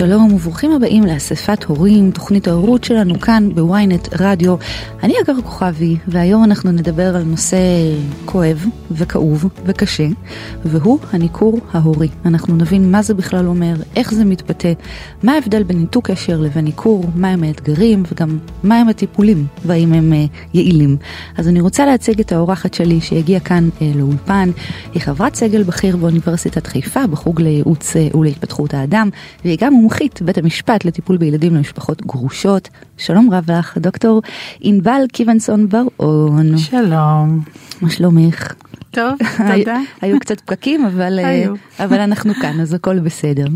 שלום וברוכים הבאים לאספת הורים, תוכנית ההורות שלנו כאן בוויינט רדיו. אני אגר כוכבי, והיום אנחנו נדבר על נושא כואב וכאוב וקשה, והוא הניכור ההורי. אנחנו נבין מה זה בכלל אומר, איך זה מתבטא, מה ההבדל בין ניתוק קשר לבין ניכור, מהם האתגרים וגם מהם הטיפולים והאם הם uh, יעילים. אז אני רוצה להציג את האורחת שלי שהגיעה כאן uh, לאולפן. היא חברת סגל בכיר באוניברסיטת חיפה בחוג לייעוץ uh, ולהתפתחות האדם, והיא גם מומחית בית המשפט לטיפול בילדים למשפחות גרושות. שלום רב לך, דוקטור ענבל קיבנסון בר-און. שלום. מה שלומך? טוב, תודה. היו קצת פקקים, אבל, היו. אבל אנחנו כאן, אז הכל בסדר.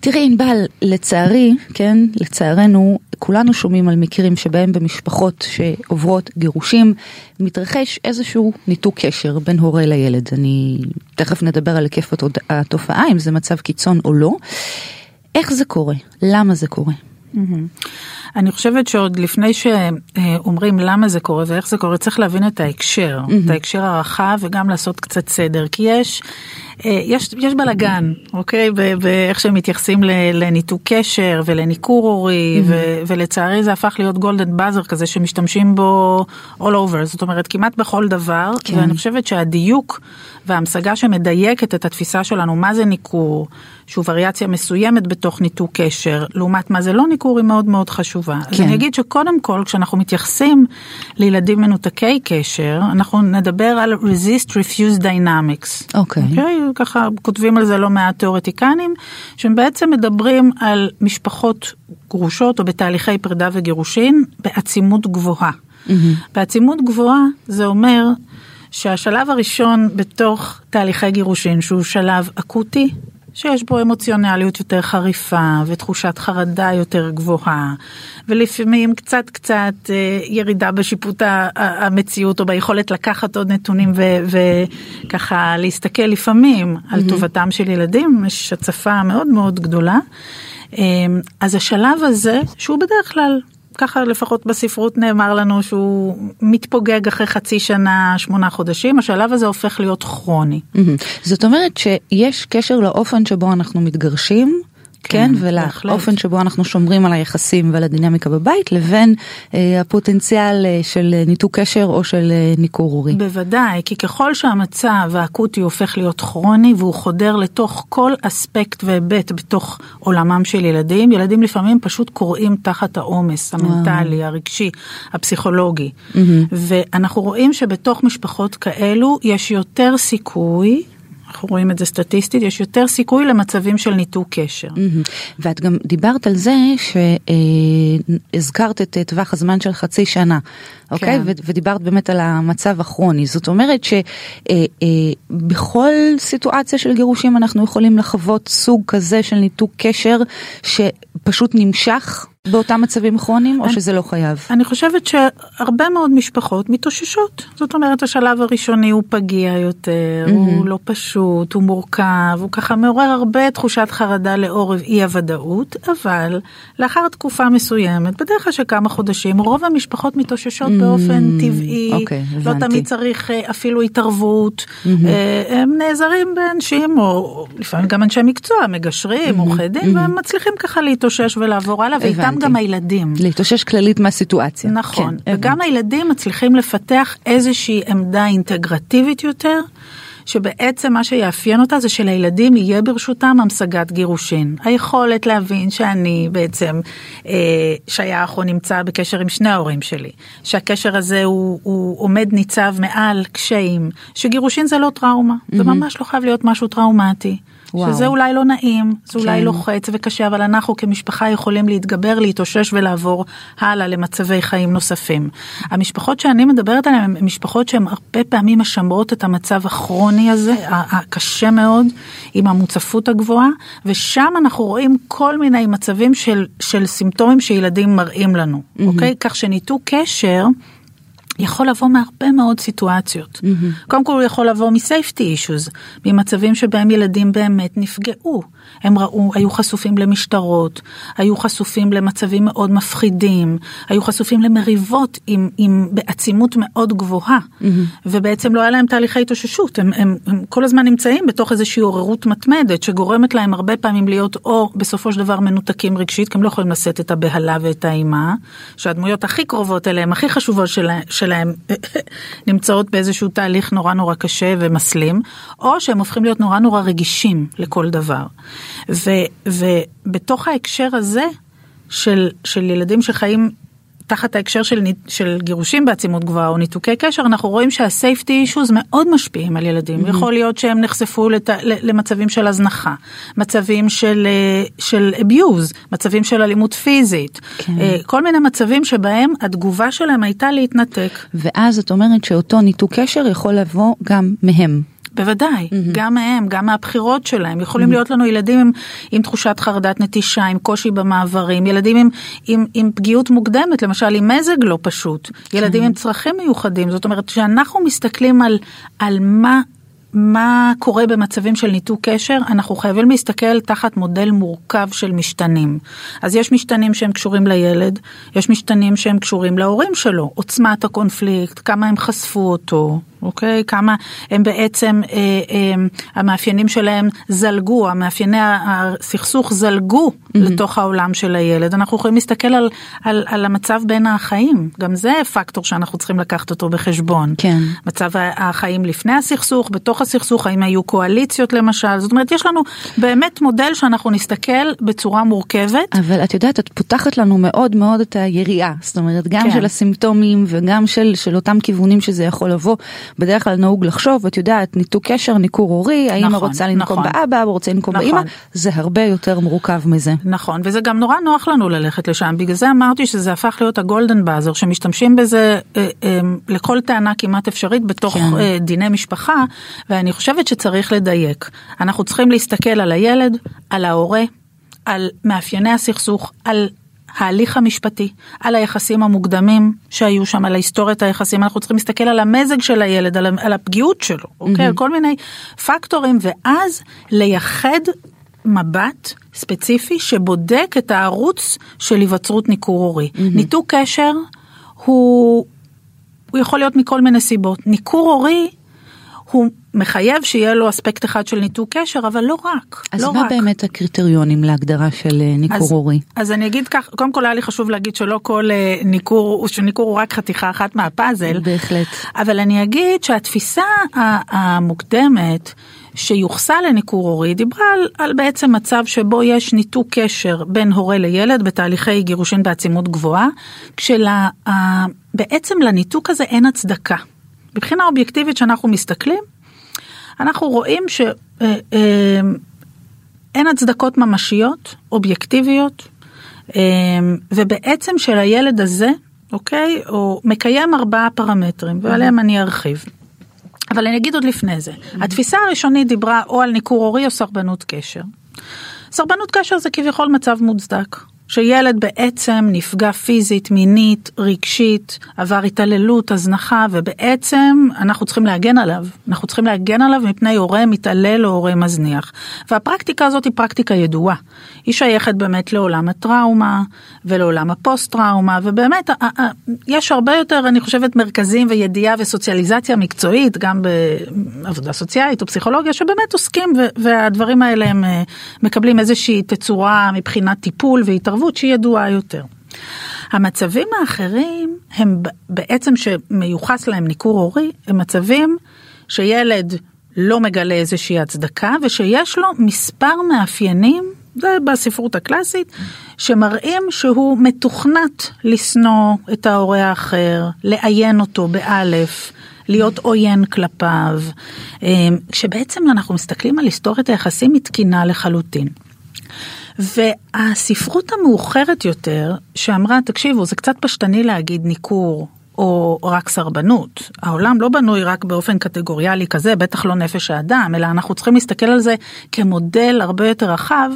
תראי ענבל, לצערי, כן, לצערנו, כולנו שומעים על מקרים שבהם במשפחות שעוברות גירושים, מתרחש איזשהו ניתוק קשר בין הורה לילד. אני תכף נדבר על היקף התופעה, אם זה מצב קיצון או לא. איך זה קורה? למה זה קורה? אני חושבת שעוד לפני שאומרים למה זה קורה ואיך זה קורה, צריך להבין את ההקשר, את ההקשר הרחב וגם לעשות קצת סדר, כי יש, יש, יש בלאגן, אוקיי, באיך שהם מתייחסים לניתוק קשר ולניכור הורי, ולצערי זה הפך להיות גולדן באזר כזה שמשתמשים בו all over, זאת אומרת כמעט בכל דבר, כן. ואני חושבת שהדיוק וההמשגה שמדייקת את התפיסה שלנו מה זה ניכור, שהוא וריאציה מסוימת בתוך ניתוק קשר, לעומת מה זה לא ניכור היא מאוד מאוד חשובה. כן. אז אני אגיד שקודם כל כשאנחנו מתייחסים לילדים מנותקי קשר, אנחנו נדבר על resist refuse dynamics. אוקיי. Okay. Okay? ככה כותבים על זה לא מעט תיאורטיקנים, שהם בעצם מדברים על משפחות גרושות או בתהליכי פרידה וגירושין בעצימות גבוהה. Mm-hmm. בעצימות גבוהה זה אומר שהשלב הראשון בתוך תהליכי גירושין שהוא שלב אקוטי, שיש בו אמוציונליות יותר חריפה ותחושת חרדה יותר גבוהה ולפעמים קצת קצת אה, ירידה בשיפוט המציאות או ביכולת לקחת עוד נתונים וככה להסתכל לפעמים mm-hmm. על טובתם של ילדים, יש הצפה מאוד מאוד גדולה. אה, אז השלב הזה שהוא בדרך כלל ככה לפחות בספרות נאמר לנו שהוא מתפוגג אחרי חצי שנה, שמונה חודשים, השלב הזה הופך להיות כרוני. זאת אומרת שיש קשר לאופן שבו אנחנו מתגרשים. כן, כן ולאופן שבו אנחנו שומרים על היחסים ועל הדינמיקה בבית לבין אה, הפוטנציאל אה, של ניתוק קשר או של אה, ניכור הורי. בוודאי, כי ככל שהמצב האקוטי הופך להיות כרוני והוא חודר לתוך כל אספקט והיבט בתוך עולמם של ילדים, ילדים לפעמים פשוט קוראים תחת העומס המנטלי. הרגשי, הפסיכולוגי. Mm-hmm. ואנחנו רואים שבתוך משפחות כאלו יש יותר סיכוי אנחנו רואים את זה סטטיסטית, יש יותר סיכוי למצבים של ניתוק קשר. ואת גם דיברת על זה שהזכרת את טווח הזמן של חצי שנה, אוקיי? כן. ודיברת באמת על המצב הכרוני. זאת אומרת שבכל סיטואציה של גירושים אנחנו יכולים לחוות סוג כזה של ניתוק קשר שפשוט נמשך באותם מצבים כרוניים או שזה לא חייב? אני חושבת שהרבה מאוד משפחות מתאוששות. זאת אומרת השלב הראשוני הוא פגיע יותר, הוא לא פשוט, הוא מורכב, הוא ככה מעורר הרבה תחושת חרדה לאור אי הוודאות, אבל לאחר תקופה מסוימת, בדרך כלל של כמה חודשים, רוב המשפחות מתאוששות באופן טבעי, אוקיי, לא תמיד צריך אפילו התערבות, הם נעזרים באנשים, או לפעמים גם אנשי מקצוע, מגשרים, עורכי דין, והם מצליחים ככה להתאושש ולעבור הלאה, ואיתם גם גם הילדים. להתאושש כללית מהסיטואציה. נכון, כן, וגם הבנתי. הילדים מצליחים לפתח איזושהי עמדה אינטגרטיבית יותר. שבעצם מה שיאפיין אותה זה שלילדים יהיה ברשותם המשגת גירושין. היכולת להבין שאני בעצם אה, שייך או נמצא בקשר עם שני ההורים שלי, שהקשר הזה הוא, הוא עומד ניצב מעל קשיים, שגירושין זה לא טראומה, mm-hmm. זה ממש לא חייב להיות משהו טראומטי. וואו. שזה אולי לא נעים, זה כן. אולי לוחץ וקשה, אבל אנחנו כמשפחה יכולים להתגבר, להתאושש ולעבור הלאה למצבי חיים נוספים. המשפחות שאני מדברת עליהן הן משפחות שהן הרבה פעמים משמרות את המצב הכרוני הזה, הקשה מאוד, עם המוצפות הגבוהה, ושם אנחנו רואים כל מיני מצבים של, של סימפטומים שילדים מראים לנו, mm-hmm. אוקיי? כך שניתוק קשר יכול לבוא מהרבה מאוד סיטואציות. Mm-hmm. קודם כל הוא יכול לבוא מ-safety issues, ממצבים שבהם ילדים באמת נפגעו. הם ראו, היו חשופים למשטרות, היו חשופים למצבים מאוד מפחידים, היו חשופים למריבות עם, עם בעצימות מאוד גבוהה, mm-hmm. ובעצם לא היה להם תהליכי התאוששות, הם, הם, הם כל הזמן נמצאים בתוך איזושהי עוררות מתמדת, שגורמת להם הרבה פעמים להיות או בסופו של דבר מנותקים רגשית, כי הם לא יכולים לשאת את הבהלה ואת האימה, שהדמויות הכי קרובות אליהם, הכי חשובות שלהם, שלהם נמצאות באיזשהו תהליך נורא נורא קשה ומסלים, או שהם הופכים להיות נורא נורא רגישים לכל דבר. ו, ובתוך ההקשר הזה של, של ילדים שחיים תחת ההקשר של, של גירושים בעצימות גבוהה או ניתוקי קשר, אנחנו רואים שה-safety issues מאוד משפיעים על ילדים. Mm-hmm. יכול להיות שהם נחשפו לת, למצבים של הזנחה, מצבים של, אה, של abuse, מצבים של אלימות פיזית, כן. אה, כל מיני מצבים שבהם התגובה שלהם הייתה להתנתק. ואז את אומרת שאותו ניתוק קשר יכול לבוא גם מהם. בוודאי, mm-hmm. גם מהם, גם מהבחירות שלהם. יכולים mm-hmm. להיות לנו ילדים עם, עם תחושת חרדת נטישה, עם קושי במעברים, ילדים עם, עם, עם פגיעות מוקדמת, למשל עם מזג לא פשוט, ילדים mm-hmm. עם צרכים מיוחדים. זאת אומרת, כשאנחנו מסתכלים על, על מה מה קורה במצבים של ניתוק קשר, אנחנו חייבים להסתכל תחת מודל מורכב של משתנים. אז יש משתנים שהם קשורים לילד, יש משתנים שהם קשורים להורים שלו, עוצמת הקונפליקט, כמה הם חשפו אותו, אוקיי? כמה הם בעצם, אה, אה, המאפיינים שלהם זלגו, המאפייני הסכסוך זלגו mm-hmm. לתוך העולם של הילד. אנחנו יכולים להסתכל על, על, על המצב בין החיים, גם זה פקטור שאנחנו צריכים לקחת אותו בחשבון. כן. מצב החיים לפני הסכסוך, בתוך הסכסוך, האם היו קואליציות למשל, זאת אומרת, יש לנו באמת מודל שאנחנו נסתכל בצורה מורכבת. אבל את יודעת, את פותחת לנו מאוד מאוד את היריעה, זאת אומרת, גם כן. של הסימפטומים וגם של, של אותם כיוונים שזה יכול לבוא. בדרך כלל נהוג לחשוב, את יודעת, ניתוק קשר, ניכור הורי, האמא נכון, רוצה לנקום נכון. באבא, אבא רוצה לנקום נכון. באמא, זה הרבה יותר מורכב מזה. נכון, וזה גם נורא נוח לנו ללכת לשם, בגלל זה אמרתי שזה הפך להיות הגולדן באזר, שמשתמשים בזה אה, אה, לכל טענה כמעט אפשרית בתוך כן. אה, דיני משפחה, ואני חושבת שצריך לדייק. אנחנו צריכים להסתכל על הילד, על ההורה, על מאפייני הסכסוך, על ההליך המשפטי, על היחסים המוקדמים שהיו שם, על ההיסטוריית היחסים, אנחנו צריכים להסתכל על המזג של הילד, על, על הפגיעות שלו, אוקיי? על כל מיני פקטורים, ואז לייחד מבט ספציפי שבודק את הערוץ של היווצרות ניכור הורי. Mm-hmm. ניתוק קשר הוא, הוא יכול להיות מכל מיני סיבות. ניכור הורי הוא מחייב שיהיה לו אספקט אחד של ניתוק קשר, אבל לא רק. אז לא מה רק. באמת הקריטריונים להגדרה של אה, ניכור הורי? אז, אז אני אגיד כך, קודם כל היה לי חשוב להגיד שלא כל אה, ניכור, שניכור הוא רק חתיכה אחת מהפאזל. בהחלט. אבל אני אגיד שהתפיסה המוקדמת, שיוחסה לניכור הורי דיברה על, על בעצם מצב שבו יש ניתוק קשר בין הורה לילד בתהליכי גירושין בעצימות גבוהה, כשבעצם לניתוק הזה אין הצדקה. מבחינה אובייקטיבית שאנחנו מסתכלים, אנחנו רואים שאין אה, הצדקות ממשיות, אובייקטיביות, אה, ובעצם של הילד הזה, אוקיי, הוא מקיים ארבעה פרמטרים, ועליהם אני ארחיב. אבל אני אגיד עוד לפני זה, התפיסה הראשונית דיברה או על ניכור הורי או סרבנות קשר. סרבנות קשר זה כביכול מצב מוצדק. שילד בעצם נפגע פיזית, מינית, רגשית, עבר התעללות, הזנחה, ובעצם אנחנו צריכים להגן עליו. אנחנו צריכים להגן עליו מפני הורה מתעלל או הורה מזניח. והפרקטיקה הזאת היא פרקטיקה ידועה. היא שייכת באמת לעולם הטראומה ולעולם הפוסט-טראומה, ובאמת יש הרבה יותר, אני חושבת, מרכזים וידיעה וסוציאליזציה מקצועית, גם בעבודה סוציאלית או פסיכולוגיה, שבאמת עוסקים, והדברים האלה הם אה, מקבלים איזושהי תצורה מבחינת טיפול והתערבות. התערבות שהיא ידועה יותר. המצבים האחרים הם בעצם שמיוחס להם ניכור הורי, הם מצבים שילד לא מגלה איזושהי הצדקה ושיש לו מספר מאפיינים, זה בספרות הקלאסית, שמראים שהוא מתוכנת לשנוא את ההורה האחר, לעיין אותו באלף. להיות עוין כלפיו, כשבעצם אנחנו מסתכלים על היסטוריית היחסים היא תקינה לחלוטין. והספרות המאוחרת יותר, שאמרה, תקשיבו, זה קצת פשטני להגיד ניכור או רק סרבנות. העולם לא בנוי רק באופן קטגוריאלי כזה, בטח לא נפש האדם, אלא אנחנו צריכים להסתכל על זה כמודל הרבה יותר רחב,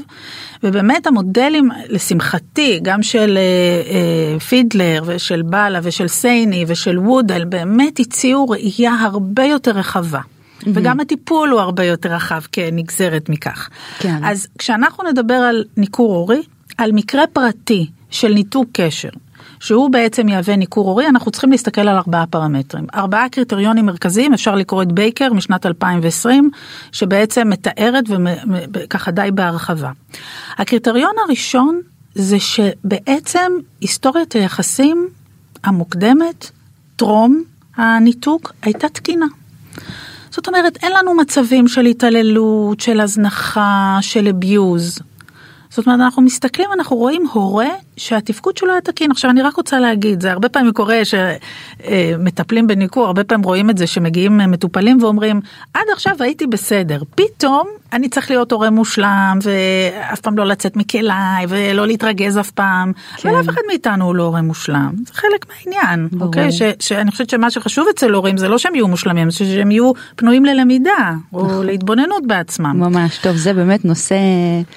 ובאמת המודלים, לשמחתי, גם של אה, אה, פידלר ושל באלה ושל סייני ושל וודל, באמת הציעו ראייה הרבה יותר רחבה. Mm-hmm. וגם הטיפול הוא הרבה יותר רחב כנגזרת מכך. כן. אז כשאנחנו נדבר על ניכור הורי, על מקרה פרטי של ניתוק קשר, שהוא בעצם יהווה ניכור הורי, אנחנו צריכים להסתכל על ארבעה פרמטרים. ארבעה קריטריונים מרכזיים, אפשר לקרוא את בייקר משנת 2020, שבעצם מתארת וככה די בהרחבה. הקריטריון הראשון זה שבעצם היסטוריית היחסים המוקדמת, טרום הניתוק, הייתה תקינה. זאת אומרת, אין לנו מצבים של התעללות, של הזנחה, של אביוז. זאת אומרת, אנחנו מסתכלים, אנחנו רואים הורה שהתפקוד שלו היה תקין. עכשיו, אני רק רוצה להגיד, זה הרבה פעמים קורה שמטפלים בניכור, הרבה פעמים רואים את זה שמגיעים מטופלים ואומרים, עד עכשיו הייתי בסדר, פתאום אני צריך להיות הורה מושלם, ואף פעם לא לצאת מכליי, ולא להתרגז אף פעם, כן. אבל אף אחד מאיתנו הוא לא הורה מושלם, זה חלק מהעניין, ברור. אוקיי? ש, שאני חושבת שמה שחשוב אצל הורים זה לא שהם יהיו מושלמים, זה שהם יהיו פנויים ללמידה, או נכון. להתבוננות בעצמם. ממש, טוב, זה באמת נושא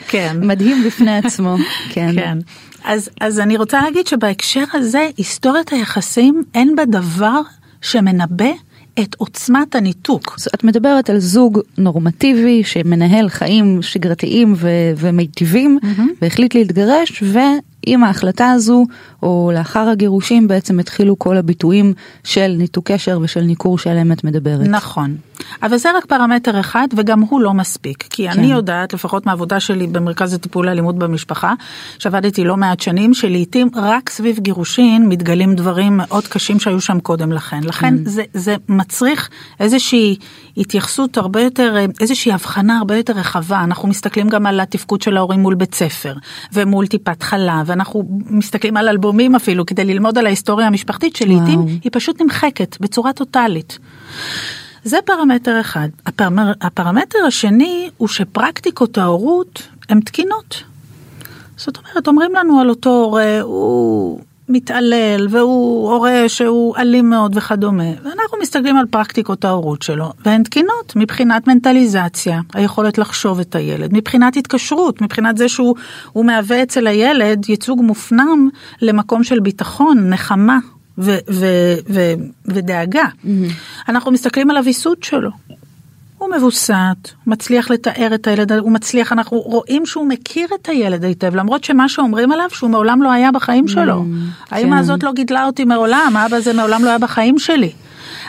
כן. מדהים בפני עצמו. כן. כן. אז, אז אני רוצה להגיד שבהקשר הזה, היסטוריית היחסים אין בה דבר שמנבא את עוצמת הניתוק. את מדברת על זוג נורמטיבי שמנהל חיים שגרתיים ו- ומיטיבים mm-hmm. והחליט להתגרש ועם ההחלטה הזו או לאחר הגירושים בעצם התחילו כל הביטויים של ניתוק קשר ושל ניכור שעליהם את מדברת. נכון. אבל זה רק פרמטר אחד וגם הוא לא מספיק כי כן. אני יודעת לפחות מהעבודה שלי במרכז לטיפול לאלימות במשפחה שעבדתי לא מעט שנים שלעיתים רק סביב גירושין מתגלים דברים מאוד קשים שהיו שם קודם לכן לכן כן. זה, זה מצריך איזושהי התייחסות הרבה יותר איזושהי הבחנה הרבה יותר רחבה אנחנו מסתכלים גם על התפקוד של ההורים מול בית ספר ומול טיפת חלב ואנחנו מסתכלים על אלבומים אפילו כדי ללמוד על ההיסטוריה המשפחתית שלעיתים היא פשוט נמחקת בצורה טוטאלית. זה פרמטר אחד. הפרמר, הפרמטר השני הוא שפרקטיקות ההורות הן תקינות. זאת אומרת, אומרים לנו על אותו הורה, הוא מתעלל והוא הורה שהוא אלים מאוד וכדומה, ואנחנו מסתכלים על פרקטיקות ההורות שלו, והן תקינות מבחינת מנטליזציה, היכולת לחשוב את הילד, מבחינת התקשרות, מבחינת זה שהוא מהווה אצל הילד ייצוג מופנם למקום של ביטחון, נחמה, ו- ו- ו- ודאגה. Mm-hmm. אנחנו מסתכלים על הוויסות שלו. הוא מבוסת, מצליח לתאר את הילד, הוא מצליח, אנחנו רואים שהוא מכיר את הילד היטב, למרות שמה שאומרים עליו שהוא מעולם לא היה בחיים שלו. Mm, האמא כן. הזאת לא גידלה אותי מעולם, האבא הזה מעולם לא היה בחיים שלי.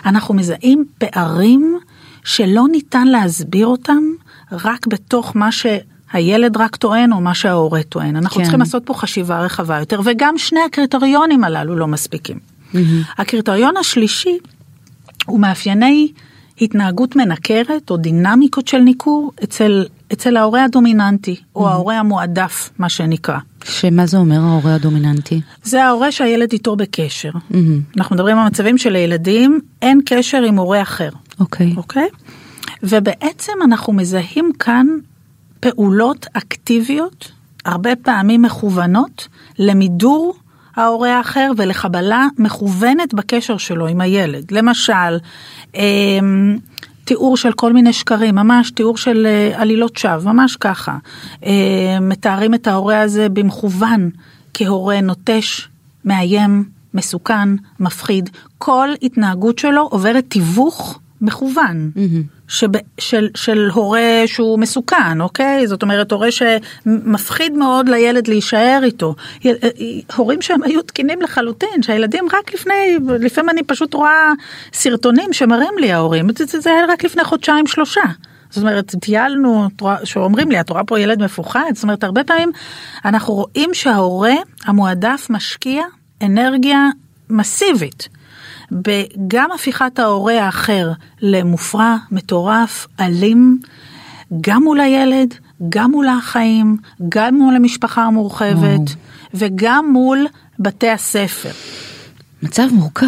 אנחנו מזהים פערים שלא ניתן להסביר אותם רק בתוך מה שהילד רק טוען או מה שההורה טוען. אנחנו כן. צריכים לעשות פה חשיבה רחבה יותר, וגם שני הקריטריונים הללו לא מספיקים. Mm-hmm. הקריטריון השלישי הוא מאפייני התנהגות מנקרת או דינמיקות של ניכור אצל, אצל ההורה הדומיננטי mm-hmm. או ההורה המועדף מה שנקרא. שמה זה אומר ההורה הדומיננטי? זה ההורה שהילד איתו בקשר. Mm-hmm. אנחנו מדברים על מצבים שלילדים אין קשר עם הורה אחר. אוקיי. Okay. אוקיי? Okay? ובעצם אנחנו מזהים כאן פעולות אקטיביות, הרבה פעמים מכוונות, למידור ההורה האחר ולחבלה מכוונת בקשר שלו עם הילד. למשל, אמ, תיאור של כל מיני שקרים, ממש תיאור של אה, עלילות שווא, ממש ככה. אמ, מתארים את ההורה הזה במכוון כהורה נוטש, מאיים, מסוכן, מפחיד. כל התנהגות שלו עוברת תיווך מכוון. Mm-hmm. שב, של, של הורה שהוא מסוכן, אוקיי? זאת אומרת, הורה שמפחיד מאוד לילד להישאר איתו. אה, הורים שהם היו תקינים לחלוטין, שהילדים רק לפני, לפעמים אני פשוט רואה סרטונים שמראים לי ההורים, זה, זה היה רק לפני חודשיים שלושה. זאת אומרת, טיילנו, שאומרים לי, את רואה פה ילד מפוחד? זאת אומרת, הרבה פעמים אנחנו רואים שההורה המועדף משקיע אנרגיה מסיבית. בגם הפיכת ההורה האחר למופרע, מטורף, אלים, גם מול הילד, גם מול החיים, גם מול המשפחה המורחבת, וגם מול בתי הספר. מצב מורכב.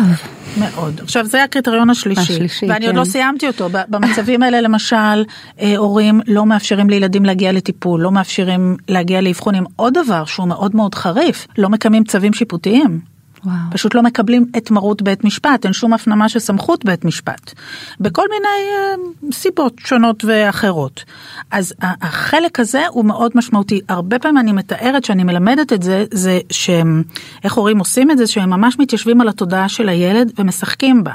מאוד. עכשיו זה הקריטריון השלישי, השלישי ואני כן. עוד לא סיימתי אותו. במצבים האלה למשל, אה, הורים לא מאפשרים לילדים להגיע לטיפול, לא מאפשרים להגיע לאבחונים. עוד דבר שהוא מאוד מאוד חריף, לא מקיימים צווים שיפוטיים. וואו. פשוט לא מקבלים את מרות בית משפט, אין שום הפנמה של סמכות בית משפט. בכל מיני uh, סיבות שונות ואחרות. אז החלק הזה הוא מאוד משמעותי. הרבה פעמים אני מתארת שאני מלמדת את זה, זה שהם, איך הורים עושים את זה, שהם ממש מתיישבים על התודעה של הילד ומשחקים בה.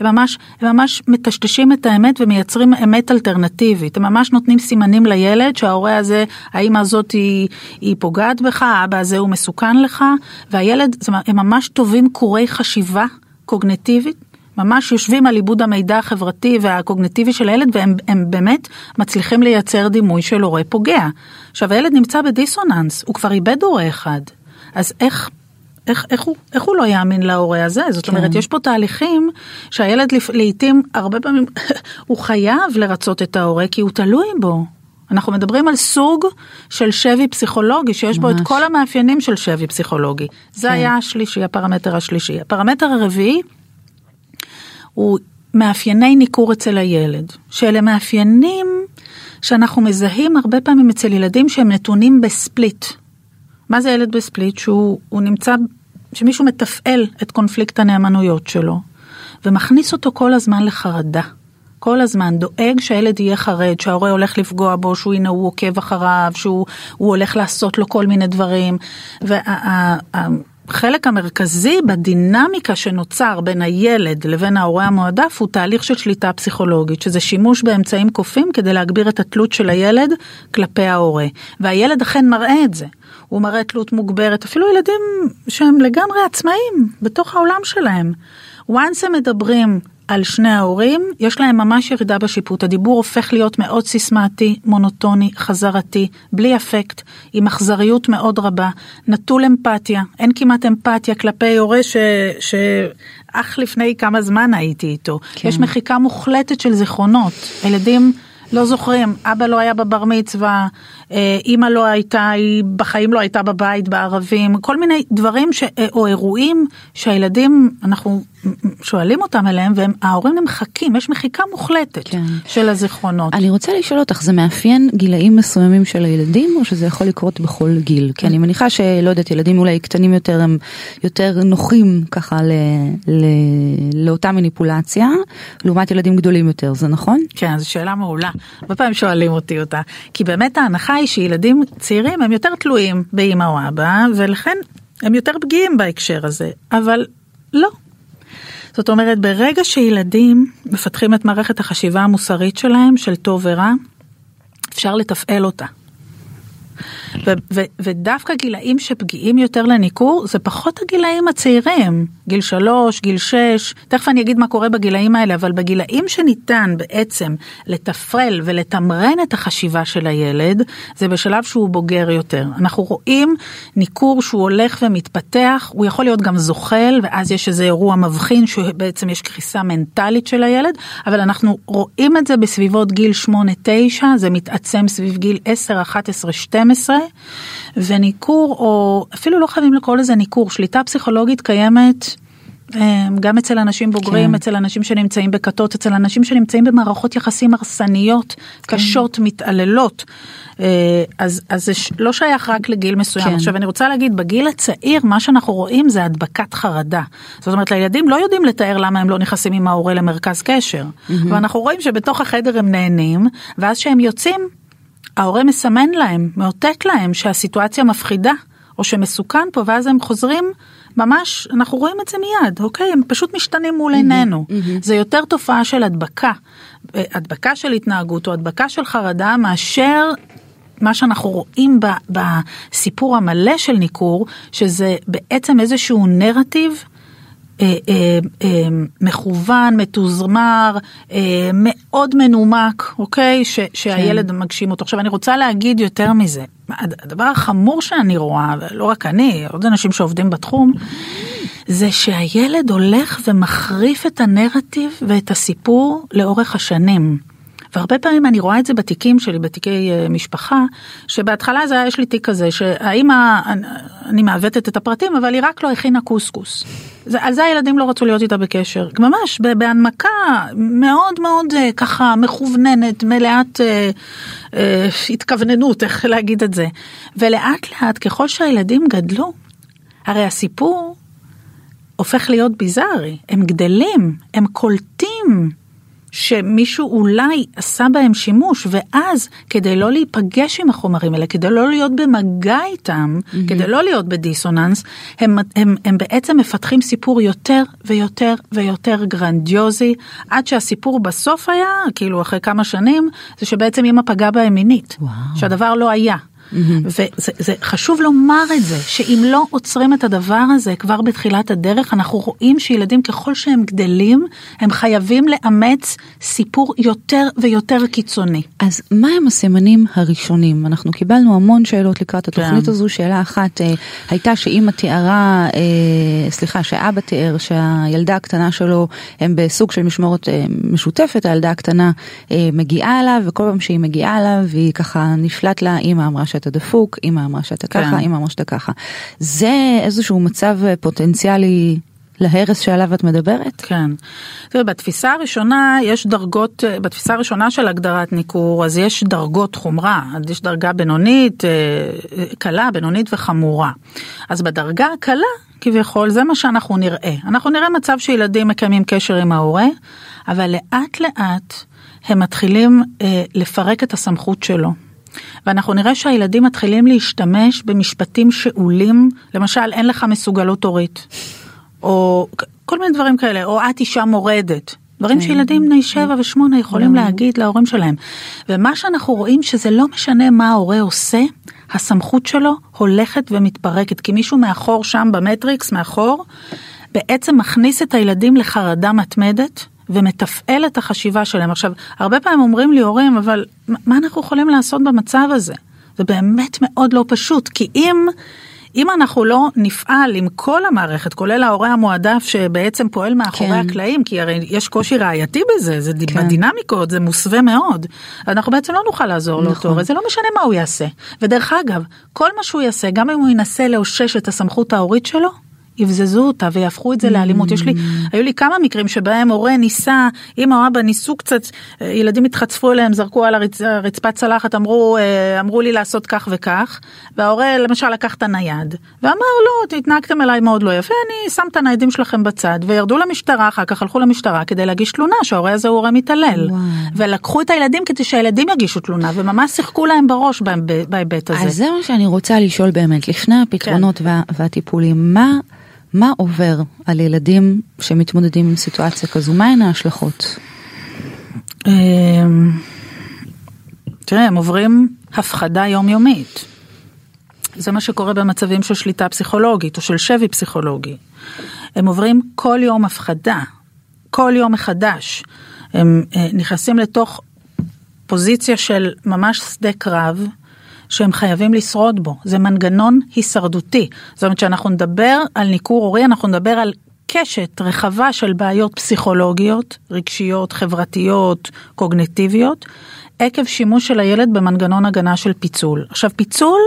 הם ממש, הם ממש מטשטשים את האמת ומייצרים אמת אלטרנטיבית. הם ממש נותנים סימנים לילד שההורה הזה, האמא הזאת היא, היא פוגעת בך, האבא הזה הוא מסוכן לך, והילד, הם ממש טובים קורי חשיבה קוגנטיבית. ממש יושבים על עיבוד המידע החברתי והקוגנטיבי של הילד והם באמת מצליחים לייצר דימוי של הורה פוגע. עכשיו הילד נמצא בדיסוננס, הוא כבר איבד הורה אחד. אז איך איך, איך, הוא, איך הוא לא יאמין להורה הזה? זאת כן. אומרת, יש פה תהליכים שהילד לעיתים, הרבה פעמים, הוא חייב לרצות את ההורה כי הוא תלוי בו. אנחנו מדברים על סוג של שבי פסיכולוגי שיש ממש. בו את כל המאפיינים של שבי פסיכולוגי. זה כן. היה השלישי, הפרמטר השלישי. הפרמטר הרביעי הוא מאפייני ניכור אצל הילד, שאלה מאפיינים שאנחנו מזהים הרבה פעמים אצל ילדים שהם נתונים בספליט. מה זה ילד בספליט? שהוא נמצא, שמישהו מתפעל את קונפליקט הנאמנויות שלו, ומכניס אותו כל הזמן לחרדה. כל הזמן דואג שהילד יהיה חרד, שההורה הולך לפגוע בו, שהוא הנה הוא עוקב אחריו, שהוא הולך לעשות לו כל מיני דברים. והחלק המרכזי בדינמיקה שנוצר בין הילד לבין ההורה המועדף הוא תהליך של שליטה פסיכולוגית, שזה שימוש באמצעים כופים כדי להגביר את התלות של הילד כלפי ההורה. והילד אכן מראה את זה. הוא מראה תלות מוגברת, אפילו ילדים שהם לגמרי עצמאים בתוך העולם שלהם. once הם מדברים על שני ההורים, יש להם ממש ירידה בשיפוט. הדיבור הופך להיות מאוד סיסמתי, מונוטוני, חזרתי, בלי אפקט, עם אכזריות מאוד רבה, נטול אמפתיה. אין כמעט אמפתיה כלפי הורה ש... ש... אך לפני כמה זמן הייתי איתו. כן. יש מחיקה מוחלטת של זיכרונות. ילדים לא זוכרים, אבא לא היה בבר מצווה, אימא לא הייתה, היא בחיים לא הייתה בבית בערבים, כל מיני דברים ש, אה, או אירועים שהילדים, אנחנו שואלים אותם אליהם וההורים נמחקים, יש מחיקה מוחלטת כן. של הזיכרונות. אני רוצה לשאול אותך, זה מאפיין גילאים מסוימים של הילדים או שזה יכול לקרות בכל גיל? כי אני מניחה שלא יודעת, ילדים אולי קטנים יותר הם יותר נוחים ככה ל, ל, לאותה מניפולציה, לעומת ילדים גדולים יותר, זה נכון? כן, זו שאלה מעולה. הרבה פעמים שואלים אותי אותה, כי באמת ההנחה היא שילדים צעירים הם יותר תלויים באמא או אבא, ולכן הם יותר פגיעים בהקשר הזה, אבל לא. זאת אומרת, ברגע שילדים מפתחים את מערכת החשיבה המוסרית שלהם, של טוב ורע, אפשר לתפעל אותה. ו- ו- ודווקא גילאים שפגיעים יותר לניכור זה פחות הגילאים הצעירים, גיל שלוש, גיל שש, תכף אני אגיד מה קורה בגילאים האלה, אבל בגילאים שניתן בעצם לתפרל ולתמרן את החשיבה של הילד, זה בשלב שהוא בוגר יותר. אנחנו רואים ניכור שהוא הולך ומתפתח, הוא יכול להיות גם זוחל, ואז יש איזה אירוע מבחין שבעצם יש קריסה מנטלית של הילד, אבל אנחנו רואים את זה בסביבות גיל 8-9, זה מתעצם סביב גיל 10, 11, 12. וניכור, או אפילו לא חייבים לקרוא לזה ניכור, שליטה פסיכולוגית קיימת. אה, גם אצל אנשים בוגרים, כן. אצל אנשים שנמצאים בכתות, אצל אנשים שנמצאים במערכות יחסים הרסניות, כן. קשות, מתעללות. אה, אז, אז זה לא שייך רק לגיל מסוים. כן. עכשיו אני רוצה להגיד, בגיל הצעיר מה שאנחנו רואים זה הדבקת חרדה. זאת אומרת, לילדים לא יודעים לתאר למה הם לא נכנסים עם ההורה למרכז קשר. Mm-hmm. ואנחנו רואים שבתוך החדר הם נהנים, ואז כשהם יוצאים, ההורה מסמן להם, מאותת להם שהסיטואציה מפחידה, או שמסוכן פה, ואז הם חוזרים, ממש, אנחנו רואים את זה מיד, אוקיי? הם פשוט משתנים מול עינינו. Mm-hmm. זה יותר תופעה של הדבקה, אה, הדבקה של התנהגות או הדבקה של חרדה, מאשר מה שאנחנו רואים ב, בסיפור המלא של ניכור, שזה בעצם איזשהו נרטיב אה, אה, אה, מכוון, מתוזמר, מאוד מנומק, אוקיי? ש, שהילד כן. מגשים אותו. עכשיו אני רוצה להגיד יותר מזה. הדבר החמור שאני רואה, ולא רק אני, עוד אנשים שעובדים בתחום, זה שהילד הולך ומחריף את הנרטיב ואת הסיפור לאורך השנים. והרבה פעמים אני רואה את זה בתיקים שלי, בתיקי אה, משפחה, שבהתחלה זה היה, יש לי תיק כזה, שהאימא, אני מעוותת את הפרטים, אבל היא רק לא הכינה קוסקוס. זה, על זה הילדים לא רצו להיות איתה בקשר, ממש בהנמקה מאוד מאוד אה, ככה מכווננת, מלאת אה, אה, התכווננות, איך להגיד את זה. ולאט לאט ככל שהילדים גדלו, הרי הסיפור הופך להיות ביזארי, הם גדלים, הם קולטים שמישהו אולי עשה בהם שימוש, ואז כדי לא להיפגש עם החומרים האלה, כדי לא להיות במגע איתם, mm-hmm. כדי לא להיות בדיסוננס, הם, הם, הם בעצם מפתחים סיפור יותר ויותר ויותר גרנדיוזי, עד שהסיפור בסוף היה, כאילו אחרי כמה שנים, זה שבעצם אמא פגעה בהם מינית, וואו. שהדבר לא היה. וזה חשוב לומר את זה, שאם לא עוצרים את הדבר הזה כבר בתחילת הדרך, אנחנו רואים שילדים ככל שהם גדלים, הם חייבים לאמץ סיפור יותר ויותר קיצוני. אז מה הם הסימנים הראשונים? אנחנו קיבלנו המון שאלות לקראת התוכנית כן. הזו, שאלה אחת אה, הייתה שאימא תיארה, אה, סליחה, שאבא תיאר שהילדה הקטנה שלו הם בסוג של משמורת אה, משותפת, הילדה הקטנה אה, מגיעה אליו, וכל פעם שהיא מגיעה אליו, היא ככה נפלט לה, אימא אמרה ש... שאתה דפוק, אמא אמרה שאתה כן. ככה, אמא אמרה שאתה ככה. זה איזשהו מצב פוטנציאלי להרס שעליו את מדברת? כן. תראה, בתפיסה הראשונה יש דרגות, בתפיסה הראשונה של הגדרת ניכור, אז יש דרגות חומרה, אז יש דרגה בינונית, אה, קלה, בינונית וחמורה. אז בדרגה הקלה, כביכול, זה מה שאנחנו נראה. אנחנו נראה מצב שילדים מקיימים קשר עם ההורה, אבל לאט לאט הם מתחילים אה, לפרק את הסמכות שלו. ואנחנו נראה שהילדים מתחילים להשתמש במשפטים שאולים, למשל אין לך מסוגלות הורית, או כל מיני דברים כאלה, או את אישה מורדת. דברים כן. שילדים בני שבע ושמונה יכולים להגיד להורים שלהם. ומה שאנחנו רואים שזה לא משנה מה ההורה עושה, הסמכות שלו הולכת ומתפרקת, כי מישהו מאחור שם במטריקס, מאחור, בעצם מכניס את הילדים לחרדה מתמדת, ומתפעל את החשיבה שלהם. עכשיו, הרבה פעמים אומרים לי הורים, אבל מה אנחנו יכולים לעשות במצב הזה? זה באמת מאוד לא פשוט, כי אם... אם אנחנו לא נפעל עם כל המערכת, כולל ההורה המועדף שבעצם פועל מאחורי כן. הקלעים, כי הרי יש קושי ראייתי בזה, זה כן. בדינמיקות, זה מוסווה מאוד, אנחנו בעצם לא נוכל לעזור נכון. לאותו הורה, זה לא משנה מה הוא יעשה. ודרך אגב, כל מה שהוא יעשה, גם אם הוא ינסה לאושש את הסמכות ההורית שלו, יבזזו אותה ויהפכו את זה לאלימות. יש לי, mm. היו לי כמה מקרים שבהם הורה ניסה, אמא או אבא ניסו קצת, אה, ילדים התחצפו אליהם, זרקו על הרצ, רצפת צלחת, אמרו, אה, אמרו לי לעשות כך וכך, וההורה למשל לקח את הנייד, ואמר לא, התנהגתם אליי מאוד לא יפה, אני שם את הניידים שלכם בצד, וירדו למשטרה, אחר כך הלכו למשטרה כדי להגיש תלונה שההורה הזה הוא הורה מתעלל. וואו. ולקחו את הילדים כדי שהילדים יגישו תלונה, וממש שיחקו להם בראש בהיבט הזה. אז זה מה שאני רוצה לשאול באמת, לפני הפתרונות כן. וה, והטיפולים, מה... מה עובר על ילדים שמתמודדים עם סיטואציה כזו? מהן ההשלכות? אמ, תראה, הם עוברים הפחדה יומיומית. זה מה שקורה במצבים של שליטה פסיכולוגית או של שבי פסיכולוגי. הם עוברים כל יום הפחדה, כל יום מחדש. הם אה, נכנסים לתוך פוזיציה של ממש שדה קרב, שהם חייבים לשרוד בו, זה מנגנון הישרדותי. זאת אומרת שאנחנו נדבר על ניכור הורי, אנחנו נדבר על קשת רחבה של בעיות פסיכולוגיות, רגשיות, חברתיות, קוגנטיביות, עקב שימוש של הילד במנגנון הגנה של פיצול. עכשיו פיצול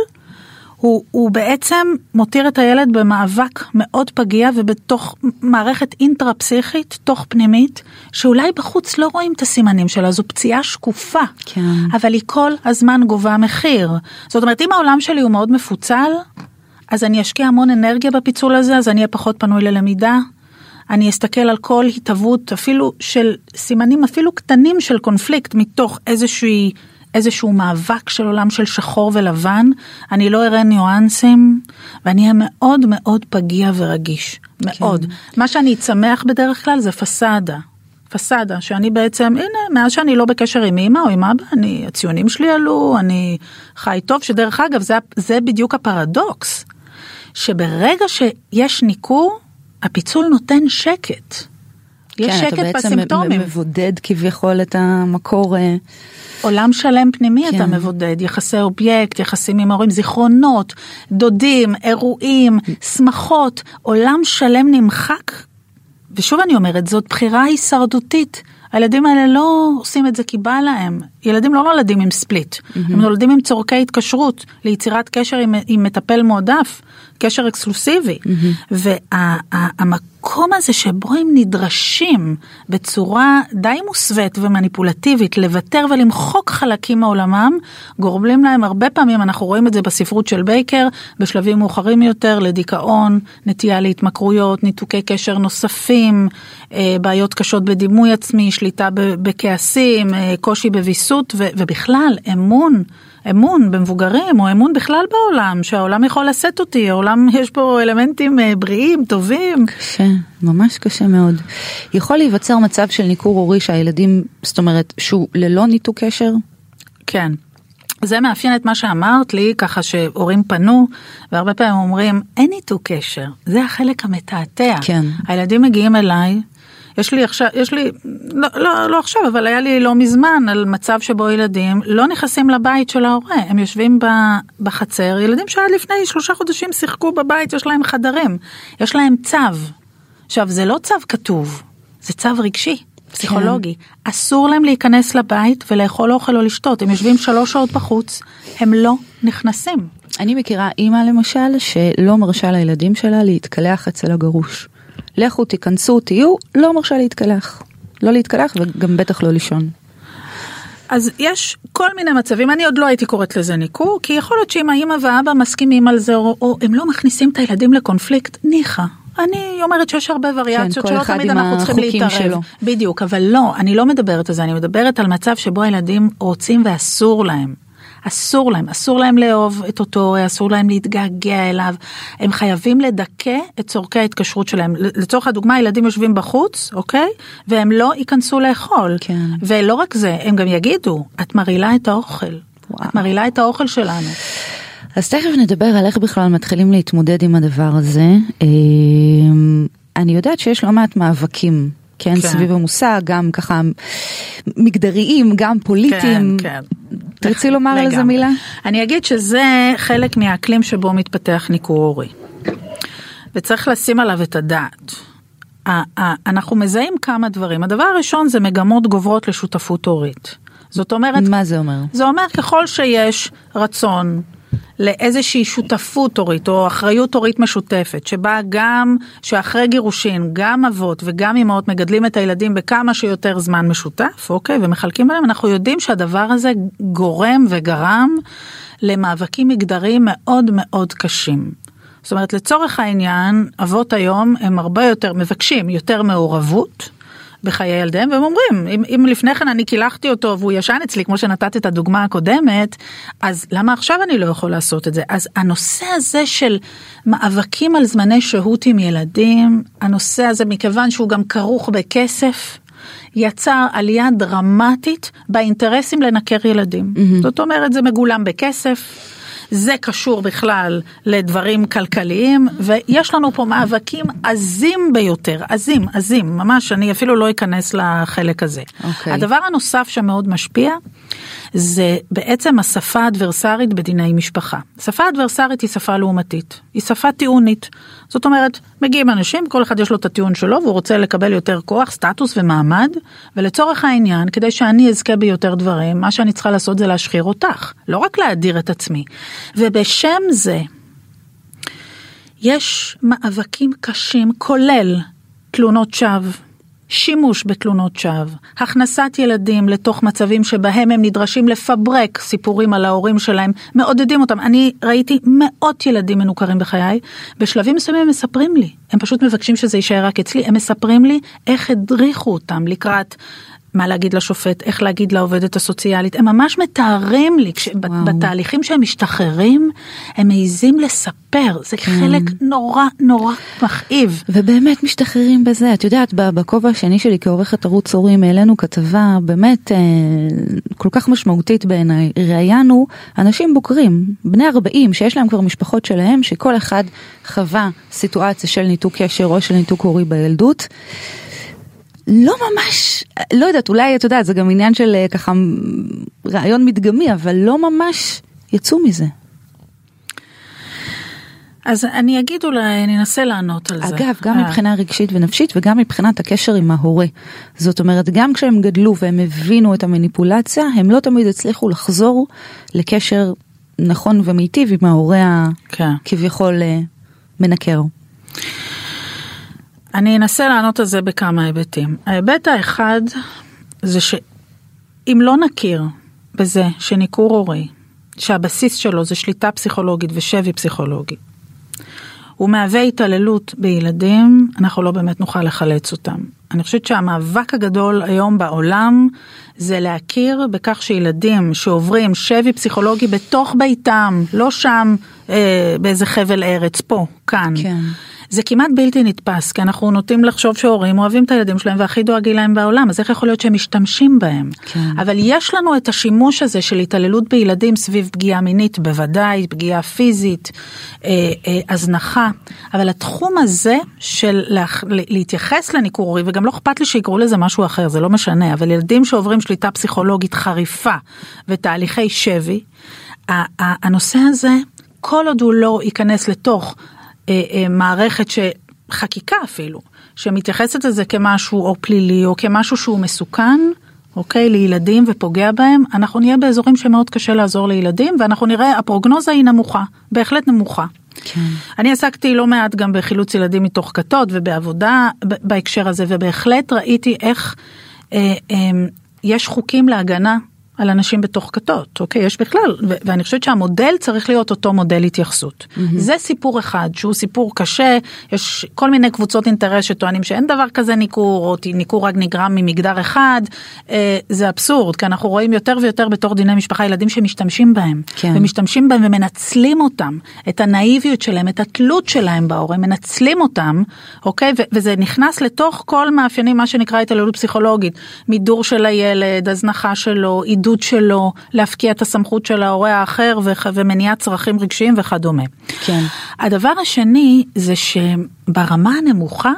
הוא, הוא בעצם מותיר את הילד במאבק מאוד פגיע ובתוך מערכת אינטרה-פסיכית, תוך פנימית, שאולי בחוץ לא רואים את הסימנים שלה, זו פציעה שקופה, כן. אבל היא כל הזמן גובה מחיר. זאת אומרת, אם העולם שלי הוא מאוד מפוצל, אז אני אשקיע המון אנרגיה בפיצול הזה, אז אני אהיה פחות פנוי ללמידה. אני אסתכל על כל התהוות אפילו של סימנים אפילו קטנים של קונפליקט מתוך איזושהי איזשהו מאבק של עולם של שחור ולבן, אני לא אראה ניואנסים, ואני אהיה מאוד מאוד פגיע ורגיש, מאוד. כן. מה שאני אצמח בדרך כלל זה פסאדה. פסאדה, שאני בעצם, הנה, מאז שאני לא בקשר עם אמא או עם אבא, אני, הציונים שלי עלו, אני חי טוב, שדרך אגב, זה, זה בדיוק הפרדוקס, שברגע שיש ניכור, הפיצול נותן שקט. יש כן, שקט בסימפטומים. כן, אתה בעצם מבודד כביכול את המקור. אה, עולם שלם פנימי כן. אתה מבודד, יחסי אובייקט, יחסים עם ההורים, זיכרונות, דודים, אירועים, שמחות, עולם שלם נמחק. ושוב אני אומרת, זאת בחירה הישרדותית. הילדים האלה לא עושים את זה כי בא להם. ילדים לא נולדים עם ספליט, mm-hmm. הם נולדים עם צורכי התקשרות ליצירת קשר עם, עם מטפל מועדף. קשר אקסקלוסיבי. והמקום הזה שבו הם נדרשים בצורה די מוסווית ומניפולטיבית לוותר ולמחוק חלקים מעולמם, גורמים להם הרבה פעמים, אנחנו רואים את זה בספרות של בייקר, בשלבים מאוחרים יותר, לדיכאון, נטייה להתמכרויות, ניתוקי קשר נוספים, אה, בעיות קשות בדימוי עצמי, שליטה בכעסים, אה, קושי בוויסות ובכלל אמון. אמון במבוגרים או אמון בכלל בעולם, שהעולם יכול לשאת אותי, העולם יש פה אלמנטים אה, בריאים, טובים. קשה, ממש קשה מאוד. יכול להיווצר מצב של ניכור הורי שהילדים, זאת אומרת, שהוא ללא ניתוק קשר? כן. זה מאפיין את מה שאמרת לי, ככה שהורים פנו, והרבה פעמים אומרים, אין ניתוק קשר, זה החלק המתעתע. כן. הילדים מגיעים אליי, יש לי עכשיו, יש לי, לא, לא, לא עכשיו, אבל היה לי לא מזמן על מצב שבו ילדים לא נכנסים לבית של ההורה, הם יושבים בחצר, ילדים שעד לפני שלושה חודשים שיחקו בבית, יש להם חדרים, יש להם צו. עכשיו, זה לא צו כתוב, זה צו רגשי. פסיכולוגי, כן. אסור להם להיכנס לבית ולאכול אוכל או לשתות, הם יושבים שלוש שעות בחוץ, הם לא נכנסים. אני מכירה אימא למשל שלא מרשה לילדים שלה להתקלח אצל הגרוש. לכו תיכנסו תהיו, לא מרשה להתקלח. לא להתקלח וגם בטח לא לישון. אז יש כל מיני מצבים, אני עוד לא הייתי קוראת לזה ניכור, כי יכול להיות שאם האמא והאבא מסכימים על זה, או, או הם לא מכניסים את הילדים לקונפליקט, ניחא. אני אומרת שיש הרבה וריאציות כן, שלא תמיד אנחנו צריכים להתערב. שלו. בדיוק, אבל לא, אני לא מדברת על זה, אני מדברת על מצב שבו הילדים רוצים ואסור להם. אסור להם, אסור להם לאהוב את אותו הורה, אסור להם להתגעגע אליו, הם חייבים לדכא את צורכי ההתקשרות שלהם. לצורך הדוגמה, ילדים יושבים בחוץ, אוקיי? והם לא ייכנסו לאכול. כן. ולא רק זה, הם גם יגידו, את מרעילה את האוכל. וואו. את מרעילה את האוכל שלנו. אז תכף נדבר על איך בכלל מתחילים להתמודד עם הדבר הזה. אמ, אני יודעת שיש לא מעט מאבקים כן, כן, סביב המושג, גם ככה מגדריים, גם פוליטיים. כן, כן. תרצי לומר על זה מילה? אני אגיד שזה חלק מהאקלים שבו מתפתח ניכור הורי. וצריך לשים עליו את הדעת. אנחנו מזהים כמה דברים. הדבר הראשון זה מגמות גוברות לשותפות הורית. זאת אומרת... מה זה אומר? זה אומר ככל שיש רצון לאיזושהי שותפות הורית או אחריות הורית משותפת, שבה גם, שאחרי גירושין, גם אבות וגם אמהות מגדלים את הילדים בכמה שיותר זמן משותף, אוקיי, ומחלקים בהם, אנחנו יודעים שהדבר הזה גורם וגרם למאבקים מגדריים מאוד מאוד קשים. זאת אומרת, לצורך העניין, אבות היום הם הרבה יותר מבקשים יותר מעורבות. בחיי ילדיהם, והם אומרים, אם, אם לפני כן אני קילחתי אותו והוא ישן אצלי, כמו שנתת את הדוגמה הקודמת, אז למה עכשיו אני לא יכול לעשות את זה? אז הנושא הזה של מאבקים על זמני שהות עם ילדים, הנושא הזה, מכיוון שהוא גם כרוך בכסף, יצר עלייה דרמטית באינטרסים לנקר ילדים. Mm-hmm. זאת אומרת, זה מגולם בכסף. זה קשור בכלל לדברים כלכליים, ויש לנו פה מאבקים עזים ביותר, עזים, עזים, ממש, אני אפילו לא אכנס לחלק הזה. Okay. אוקיי. הדבר הנוסף שמאוד משפיע, זה בעצם השפה האדברסרית בדיני משפחה. שפה אדברסרית היא שפה לעומתית, היא שפה טיעונית. זאת אומרת, מגיעים אנשים, כל אחד יש לו את הטיעון שלו והוא רוצה לקבל יותר כוח, סטטוס ומעמד, ולצורך העניין, כדי שאני אזכה ביותר דברים, מה שאני צריכה לעשות זה להשחיר אותך, לא רק להדיר את עצמי. ובשם זה, יש מאבקים קשים, כולל תלונות שווא. שימוש בתלונות שווא, הכנסת ילדים לתוך מצבים שבהם הם נדרשים לפברק סיפורים על ההורים שלהם, מעודדים אותם. אני ראיתי מאות ילדים מנוכרים בחיי, בשלבים מסוימים הם מספרים לי, הם פשוט מבקשים שזה יישאר רק אצלי, הם מספרים לי איך הדריכו אותם לקראת מה להגיד לשופט, איך להגיד לעובדת הסוציאלית, הם ממש מתארים לי, כש, בתהליכים שהם משתחררים, הם מעיזים לספר, זה כן. חלק נורא נורא מכאיב. ובאמת משתחררים בזה, את יודעת, בכובע השני שלי כעורכת ערוץ הורים העלינו כתבה באמת אה, כל כך משמעותית בעיניי, ראיינו אנשים בוגרים, בני 40, שיש להם כבר משפחות שלהם, שכל אחד חווה סיטואציה של ניתוק קשר או של ניתוק הורי בילדות. לא ממש, לא יודעת, אולי אתה יודע, זה גם עניין של אה, ככה רעיון מדגמי, אבל לא ממש יצאו מזה. אז אני אגיד אולי, אני אנסה לענות על אגב, זה. אגב, גם אה. מבחינה רגשית ונפשית וגם מבחינת הקשר עם ההורה. זאת אומרת, גם כשהם גדלו והם הבינו את המניפולציה, הם לא תמיד הצליחו לחזור לקשר נכון ומיטיב עם ההורה כן. כביכול אה, מנקר? אני אנסה לענות על זה בכמה היבטים. ההיבט האחד זה שאם לא נכיר בזה שניכור הורי, שהבסיס שלו זה שליטה פסיכולוגית ושבי פסיכולוגי, הוא מהווה התעללות בילדים, אנחנו לא באמת נוכל לחלץ אותם. אני חושבת שהמאבק הגדול היום בעולם זה להכיר בכך שילדים שעוברים שבי פסיכולוגי בתוך ביתם, לא שם אה, באיזה חבל ארץ, פה, כאן. כן. זה כמעט בלתי נתפס, כי אנחנו נוטים לחשוב שהורים אוהבים את הילדים שלהם והכי דואגים להם בעולם, אז איך יכול להיות שהם משתמשים בהם? כן. אבל יש לנו את השימוש הזה של התעללות בילדים סביב פגיעה מינית, בוודאי, פגיעה פיזית, אה, אה, הזנחה, אבל התחום הזה של להח, להתייחס לניכור הורי, וגם לא אכפת לי שיקראו לזה משהו אחר, זה לא משנה, אבל ילדים שעוברים שליטה פסיכולוגית חריפה ותהליכי שבי, הנושא הזה, כל עוד הוא לא ייכנס לתוך מערכת שחקיקה אפילו, שמתייחסת לזה כמשהו או פלילי או כמשהו שהוא מסוכן, אוקיי, לילדים ופוגע בהם, אנחנו נהיה באזורים שמאוד קשה לעזור לילדים ואנחנו נראה, הפרוגנוזה היא נמוכה, בהחלט נמוכה. כן. אני עסקתי לא מעט גם בחילוץ ילדים מתוך כתות ובעבודה בהקשר הזה ובהחלט ראיתי איך אה, אה, יש חוקים להגנה על אנשים בתוך כתות, אוקיי? יש בכלל, ו- ואני חושבת שהמודל צריך להיות אותו מודל התייחסות. Mm-hmm. זה סיפור אחד שהוא סיפור קשה, יש כל מיני קבוצות אינטרס שטוענים שאין דבר כזה ניכור, או ניכור רק נגרם ממגדר אחד, אה, זה אבסורד, כי אנחנו רואים יותר ויותר בתור דיני משפחה ילדים שמשתמשים בהם, כן. ומשתמשים בהם ומנצלים אותם, את הנאיביות שלהם, את התלות שלהם בהורים, מנצלים אותם, אוקיי? ו- וזה נכנס לתוך כל מאפיינים, מה שנקרא התעללות פסיכולוגית, מידור של הילד, הזנחה שלו, עידוד שלו להפקיע את הסמכות של ההורה האחר ומניעת צרכים רגשיים וכדומה. כן. הדבר השני זה שברמה הנמוכה,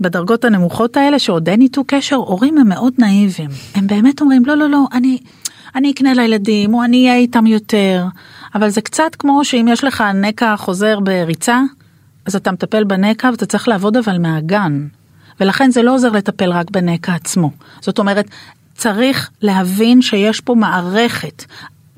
בדרגות הנמוכות האלה שעוד אין איתו קשר, הורים הם מאוד נאיבים. הם באמת אומרים לא לא לא אני, אני אקנה לילדים או אני אהיה איתם יותר. אבל זה קצת כמו שאם יש לך נקע חוזר בריצה, אז אתה מטפל בנקע ואתה צריך לעבוד אבל מהגן. ולכן זה לא עוזר לטפל רק בנקע עצמו. זאת אומרת, צריך להבין שיש פה מערכת.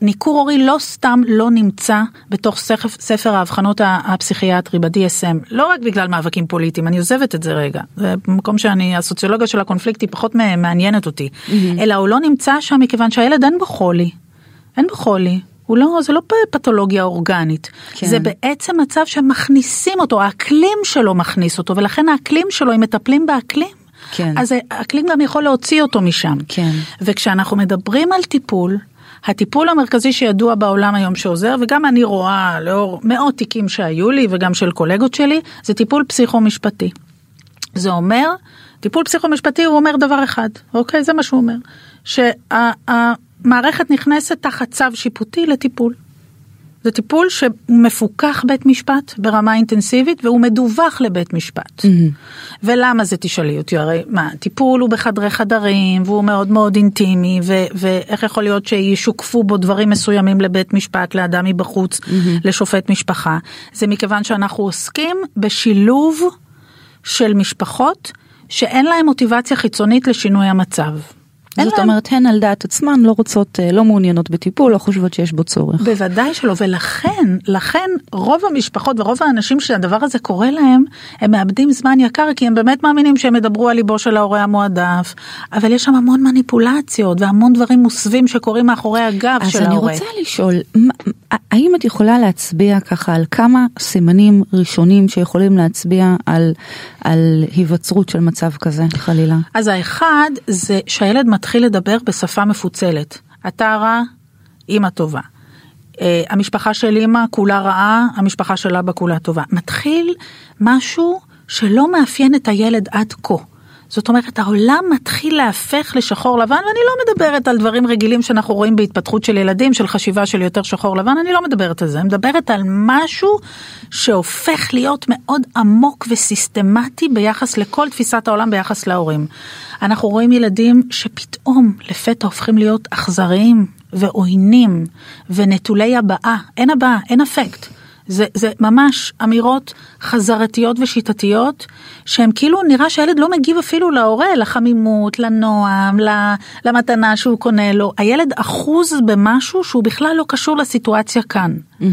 ניכור הורי לא סתם לא נמצא בתוך ספר, ספר האבחנות הפסיכיאטרי ב-DSM, לא רק בגלל מאבקים פוליטיים, אני עוזבת את זה רגע, זה במקום שאני, הסוציולוגיה של הקונפליקט היא פחות מעניינת אותי, mm-hmm. אלא הוא לא נמצא שם מכיוון שהילד אין בו חולי, אין בו חולי, הוא לא, זה לא פתולוגיה אורגנית, כן. זה בעצם מצב שמכניסים אותו, האקלים שלו מכניס אותו, ולכן האקלים שלו, אם מטפלים באקלים, כן. אז האקלים גם יכול להוציא אותו משם. כן. וכשאנחנו מדברים על טיפול, הטיפול המרכזי שידוע בעולם היום שעוזר, וגם אני רואה לאור מאות תיקים שהיו לי וגם של קולגות שלי, זה טיפול פסיכו-משפטי. זה אומר, טיפול פסיכו-משפטי הוא אומר דבר אחד, אוקיי? זה מה שהוא אומר. שהמערכת נכנסת תחת צו שיפוטי לטיפול. זה טיפול שמפוקח בית משפט ברמה אינטנסיבית והוא מדווח לבית משפט. Mm-hmm. ולמה זה תשאלי אותי? הרי מה, טיפול הוא בחדרי חדרים והוא מאוד מאוד אינטימי ו- ואיך יכול להיות שישוקפו בו דברים מסוימים לבית משפט, לאדם מבחוץ, mm-hmm. לשופט משפחה. זה מכיוון שאנחנו עוסקים בשילוב של משפחות שאין להם מוטיבציה חיצונית לשינוי המצב. זאת להם... אומרת הן על דעת עצמן לא רוצות, אה, לא מעוניינות בטיפול, לא חושבות שיש בו צורך. בוודאי שלא, ולכן, לכן רוב המשפחות ורוב האנשים שהדבר הזה קורה להם, הם מאבדים זמן יקר כי הם באמת מאמינים שהם ידברו על ליבו של ההורה המועדף, אבל יש שם המון מניפולציות והמון דברים מוסווים שקורים מאחורי הגב של ההורה. אז אני רוצה לשאול, האם את יכולה להצביע ככה על כמה סימנים ראשונים שיכולים להצביע על, על היווצרות של מצב כזה, חלילה? אז האחד זה שהילד מתחיל לדבר בשפה מפוצלת. אתה רע, אמא טובה. Uh, המשפחה של אמא כולה רעה, המשפחה של אבא כולה טובה. מתחיל משהו שלא מאפיין את הילד עד כה. זאת אומרת, העולם מתחיל להפך לשחור לבן, ואני לא מדברת על דברים רגילים שאנחנו רואים בהתפתחות של ילדים, של חשיבה של יותר שחור לבן, אני לא מדברת על זה, אני מדברת על משהו שהופך להיות מאוד עמוק וסיסטמטי ביחס לכל תפיסת העולם ביחס להורים. אנחנו רואים ילדים שפתאום לפתע הופכים להיות אכזריים ועוינים ונטולי הבעה, אין הבעה, אין אפקט. זה, זה ממש אמירות חזרתיות ושיטתיות, שהן כאילו נראה שהילד לא מגיב אפילו להורה, לחמימות, לנועם, למתנה שהוא קונה לו. הילד אחוז במשהו שהוא בכלל לא קשור לסיטואציה כאן. Mm-hmm.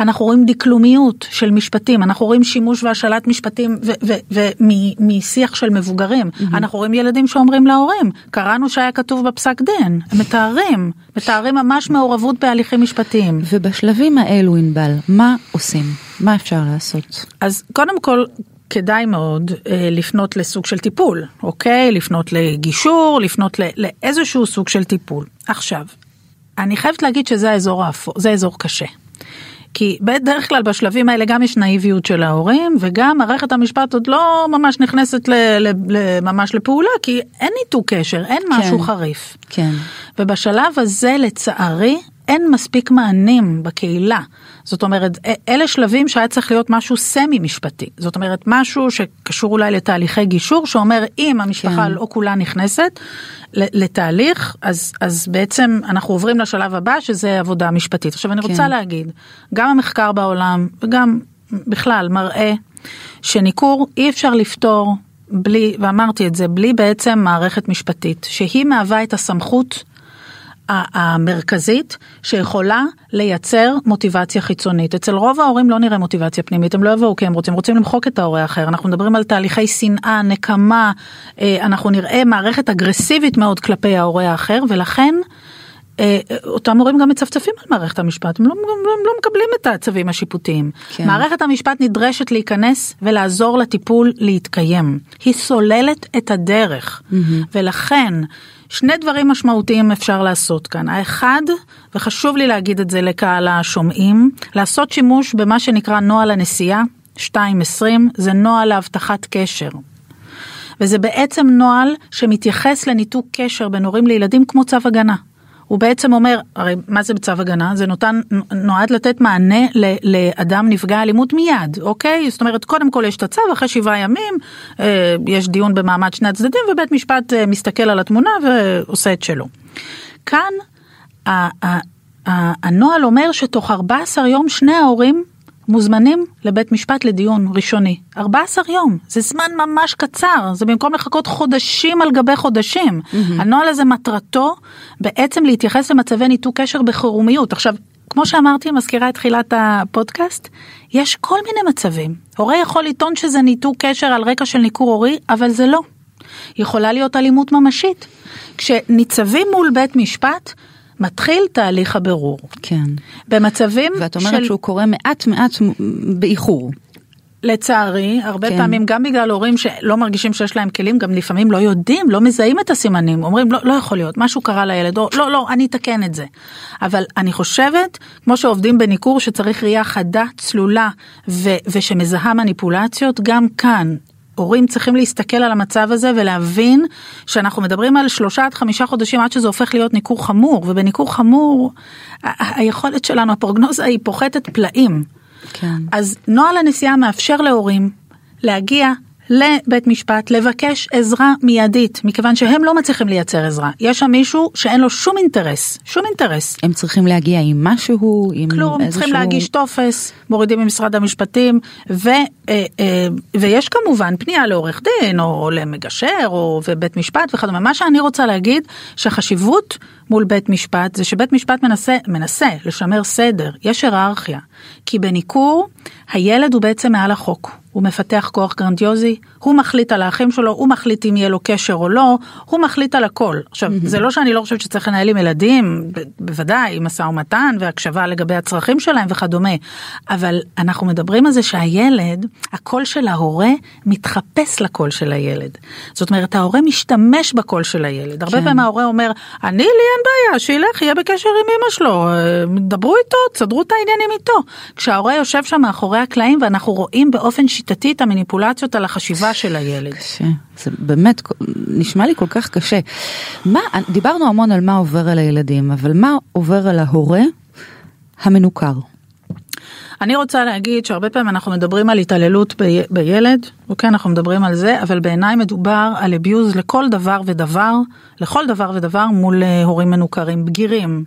אנחנו רואים דקלומיות של משפטים, אנחנו רואים שימוש והשאלת משפטים משיח של מבוגרים. Mm-hmm. אנחנו רואים ילדים שאומרים להורים, קראנו שהיה כתוב בפסק דין, הם מתארים, מתארים ממש מעורבות בהליכים משפטיים. ובשלבים האלו, ענבל, מה עושים? מה אפשר לעשות? אז קודם כל, כדאי מאוד אה, לפנות לסוג של טיפול, אוקיי? לפנות לגישור, לפנות ל, לאיזשהו סוג של טיפול. עכשיו, אני חייבת להגיד שזה האזור האפור, זה אזור קשה. כי בדרך כלל בשלבים האלה גם יש נאיביות של ההורים וגם מערכת המשפט עוד לא ממש נכנסת ל, ל, ל, ממש לפעולה כי אין ניתוק קשר, אין כן, משהו חריף. כן. ובשלב הזה לצערי אין מספיק מענים בקהילה. זאת אומרת, אלה שלבים שהיה צריך להיות משהו סמי משפטי. זאת אומרת, משהו שקשור אולי לתהליכי גישור, שאומר אם המשפחה כן. לא כולה נכנסת לתהליך, אז, אז בעצם אנחנו עוברים לשלב הבא, שזה עבודה משפטית. עכשיו, אני כן. רוצה להגיד, גם המחקר בעולם, וגם בכלל, מראה שניכור אי אפשר לפתור בלי, ואמרתי את זה, בלי בעצם מערכת משפטית, שהיא מהווה את הסמכות המרכזית שיכולה לייצר מוטיבציה חיצונית. אצל רוב ההורים לא נראה מוטיבציה פנימית, הם לא יבואו כי הם רוצים, רוצים למחוק את ההורה האחר. אנחנו מדברים על תהליכי שנאה, נקמה, אה, אנחנו נראה מערכת אגרסיבית מאוד כלפי ההורה האחר, ולכן אה, אותם הורים גם מצפצפים על מערכת המשפט, הם לא, הם לא מקבלים את הצווים השיפוטיים. כן. מערכת המשפט נדרשת להיכנס ולעזור לטיפול להתקיים. היא סוללת את הדרך, mm-hmm. ולכן שני דברים משמעותיים אפשר לעשות כאן. האחד, וחשוב לי להגיד את זה לקהל השומעים, לעשות שימוש במה שנקרא נוהל הנסיעה 2.20, זה נוהל להבטחת קשר. וזה בעצם נוהל שמתייחס לניתוק קשר בין הורים לילדים כמו צו הגנה. הוא בעצם אומר, הרי מה זה בצו הגנה? זה נותן, נועד לתת מענה ל, לאדם נפגע אלימות מיד, אוקיי? זאת אומרת, קודם כל יש את הצו, אחרי שבעה ימים אה, יש דיון במעמד שני הצדדים ובית משפט אה, מסתכל על התמונה ועושה את שלו. כאן ה, ה, ה, הנוהל אומר שתוך 14 יום שני ההורים מוזמנים לבית משפט לדיון ראשוני. 14 יום, זה זמן ממש קצר, זה במקום לחכות חודשים על גבי חודשים. Mm-hmm. הנוהל הזה מטרתו בעצם להתייחס למצבי ניתוק קשר בחירומיות. עכשיו, כמו שאמרתי, מזכירה את תחילת הפודקאסט, יש כל מיני מצבים. הורה יכול לטעון שזה ניתוק קשר על רקע של ניכור הורי, אבל זה לא. יכולה להיות אלימות ממשית. כשניצבים מול בית משפט, מתחיל תהליך הבירור. כן. במצבים של... ואת אומרת של... שהוא קורה מעט מעט באיחור. לצערי, הרבה כן. פעמים גם בגלל הורים שלא מרגישים שיש להם כלים, גם לפעמים לא יודעים, לא מזהים את הסימנים, אומרים לא, לא יכול להיות, משהו קרה לילד, או לא, לא, אני אתקן את זה. אבל אני חושבת, כמו שעובדים בניכור שצריך ראייה חדה, צלולה ו- ושמזהה מניפולציות, גם כאן הורים צריכים להסתכל על המצב הזה ולהבין שאנחנו מדברים על שלושה עד חמישה חודשים עד שזה הופך להיות ניכור חמור, ובניכור חמור היכולת שלנו, הפרוגנוזה היא פוחתת פלאים. כן. אז נוהל הנסיעה מאפשר להורים להגיע לבית משפט לבקש עזרה מיידית, מכיוון שהם לא מצליחים לייצר עזרה. יש שם מישהו שאין לו שום אינטרס, שום אינטרס. הם צריכים להגיע עם משהו, עם כלום, איזשהו... צריכים להגיש טופס, מורידים ממשרד המשפטים, ו, אה, אה, ויש כמובן פנייה לעורך דין, או למגשר, או ובית משפט וכדומה. מה שאני רוצה להגיד, שהחשיבות מול בית משפט זה שבית משפט מנסה, מנסה לשמר סדר, יש היררכיה. כי בניכור, הילד הוא בעצם מעל החוק. הוא מפתח כוח גרנדיוזי, הוא מחליט על האחים שלו, הוא מחליט אם יהיה לו קשר או לא, הוא מחליט על הכל. עכשיו, mm-hmm. זה לא שאני לא חושבת שצריך לנהל עם ילדים, ב- בוודאי, עם משא ומתן והקשבה לגבי הצרכים שלהם וכדומה, אבל אנחנו מדברים על זה שהילד, הקול של ההורה מתחפש לקול של הילד. זאת אומרת, ההורה משתמש בקול של הילד. הרבה כן. פעמים ההורה אומר, אני, לי אין בעיה, שילך, יהיה בקשר עם אמא שלו, אה, דברו איתו, תסדרו את העניינים איתו. כשההורה יושב שם מאחורי הקלעים ואנחנו רואים באופן שיטתי את המניפולציות על החשיבה של הילד. קשה, זה באמת נשמע לי כל כך קשה. מה, דיברנו המון על מה עובר על הילדים, אבל מה עובר על ההורה המנוכר? אני רוצה להגיד שהרבה פעמים אנחנו מדברים על התעללות ב- בילד, אוקיי, אנחנו מדברים על זה, אבל בעיניי מדובר על אביוז לכל דבר ודבר, לכל דבר ודבר מול אה, הורים מנוכרים, בגירים.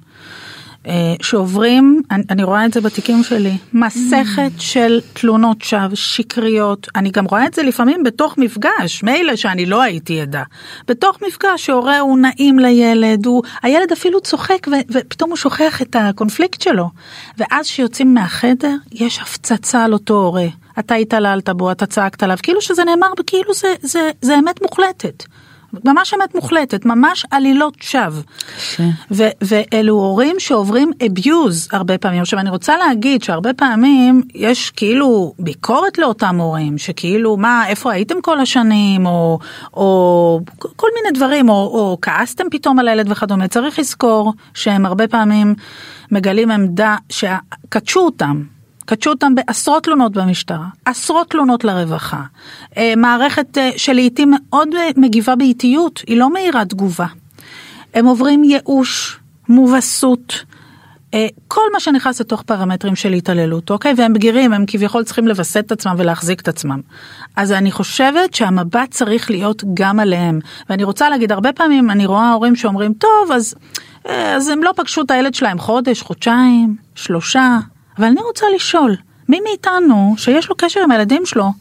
אה, שעוברים, אני, אני רואה את זה בתיקים שלי, מסכת mm. של תלונות שווא שקריות, אני גם רואה את זה לפעמים בתוך מפגש, מילא שאני לא הייתי עדה, בתוך מפגש שהורה הוא נעים לילד, הוא, הילד אפילו צוחק ו, ופתאום הוא שוכח את הקונפליקט שלו, ואז כשיוצאים מהחדר יש הפצצה על אותו הורה, אתה התעללת בו, אתה צעקת עליו, כאילו שזה נאמר, כאילו זה, זה, זה אמת מוחלטת. ממש אמת מוחלטת, ממש עלילות שווא. ואלו הורים שעוברים abuse הרבה פעמים. עכשיו אני רוצה להגיד שהרבה פעמים יש כאילו ביקורת לאותם הורים, שכאילו מה, איפה הייתם כל השנים, או, או כל מיני דברים, או, או כעסתם פתאום על הילד וכדומה. צריך לזכור שהם הרבה פעמים מגלים עמדה שקדשו אותם. קדשו אותם בעשרות תלונות במשטרה, עשרות תלונות לרווחה. אה, מערכת אה, שלעיתים מאוד אה, מגיבה באיטיות, היא לא מהירה תגובה. הם עוברים ייאוש, מובסות, כל מה שנכנס לתוך פרמטרים של התעללות, אוקיי? והם בגירים, הם כביכול צריכים לווסת את עצמם ולהחזיק את עצמם. אז אני חושבת שהמבט צריך להיות גם עליהם. ואני רוצה להגיד, הרבה פעמים אני רואה הורים שאומרים, טוב, אז, אז הם לא פגשו את הילד שלהם חודש, חודשיים, שלושה, אבל אני רוצה לשאול, מי מאיתנו שיש לו קשר עם הילדים שלו,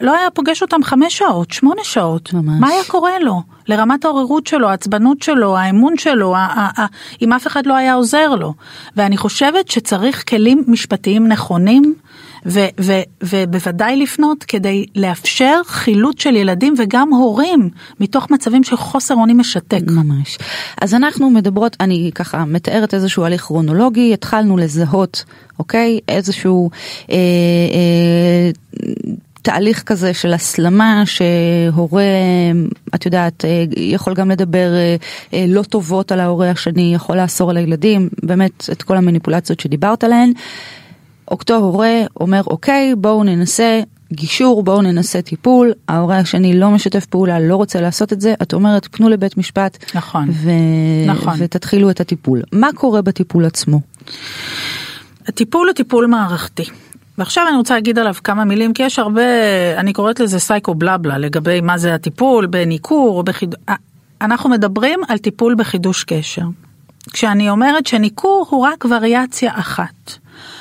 לא היה פוגש אותם חמש שעות, שמונה שעות, ממש. מה היה קורה לו? לרמת העוררות שלו, העצבנות שלו, האמון שלו, אם אף אחד לא היה עוזר לו. ואני חושבת שצריך כלים משפטיים נכונים ו- ו- ובוודאי לפנות כדי לאפשר חילוט של ילדים וגם הורים מתוך מצבים של חוסר אונים משתק. ממש. אז אנחנו מדברות, אני ככה מתארת איזשהו הליך כרונולוגי, התחלנו לזהות, אוקיי? איזשהו... אה, אה, תהליך כזה של הסלמה שהורה, את יודעת, אה, יכול גם לדבר אה, אה, לא טובות על ההורה השני, יכול לאסור על הילדים, באמת את כל המניפולציות שדיברת עליהן. אותו הורה אומר אוקיי בואו ננסה גישור בואו ננסה טיפול ההורה השני לא משתף פעולה לא רוצה לעשות את זה את אומרת פנו לבית משפט נכון, ו... נכון. ותתחילו את הטיפול מה קורה בטיפול עצמו. הטיפול הוא טיפול מערכתי. ועכשיו אני רוצה להגיד עליו כמה מילים כי יש הרבה אני קוראת לזה סייקו בלבלה לגבי מה זה הטיפול בניכור או בחידוש אנחנו מדברים על טיפול בחידוש קשר. כשאני אומרת שניכור הוא רק וריאציה אחת.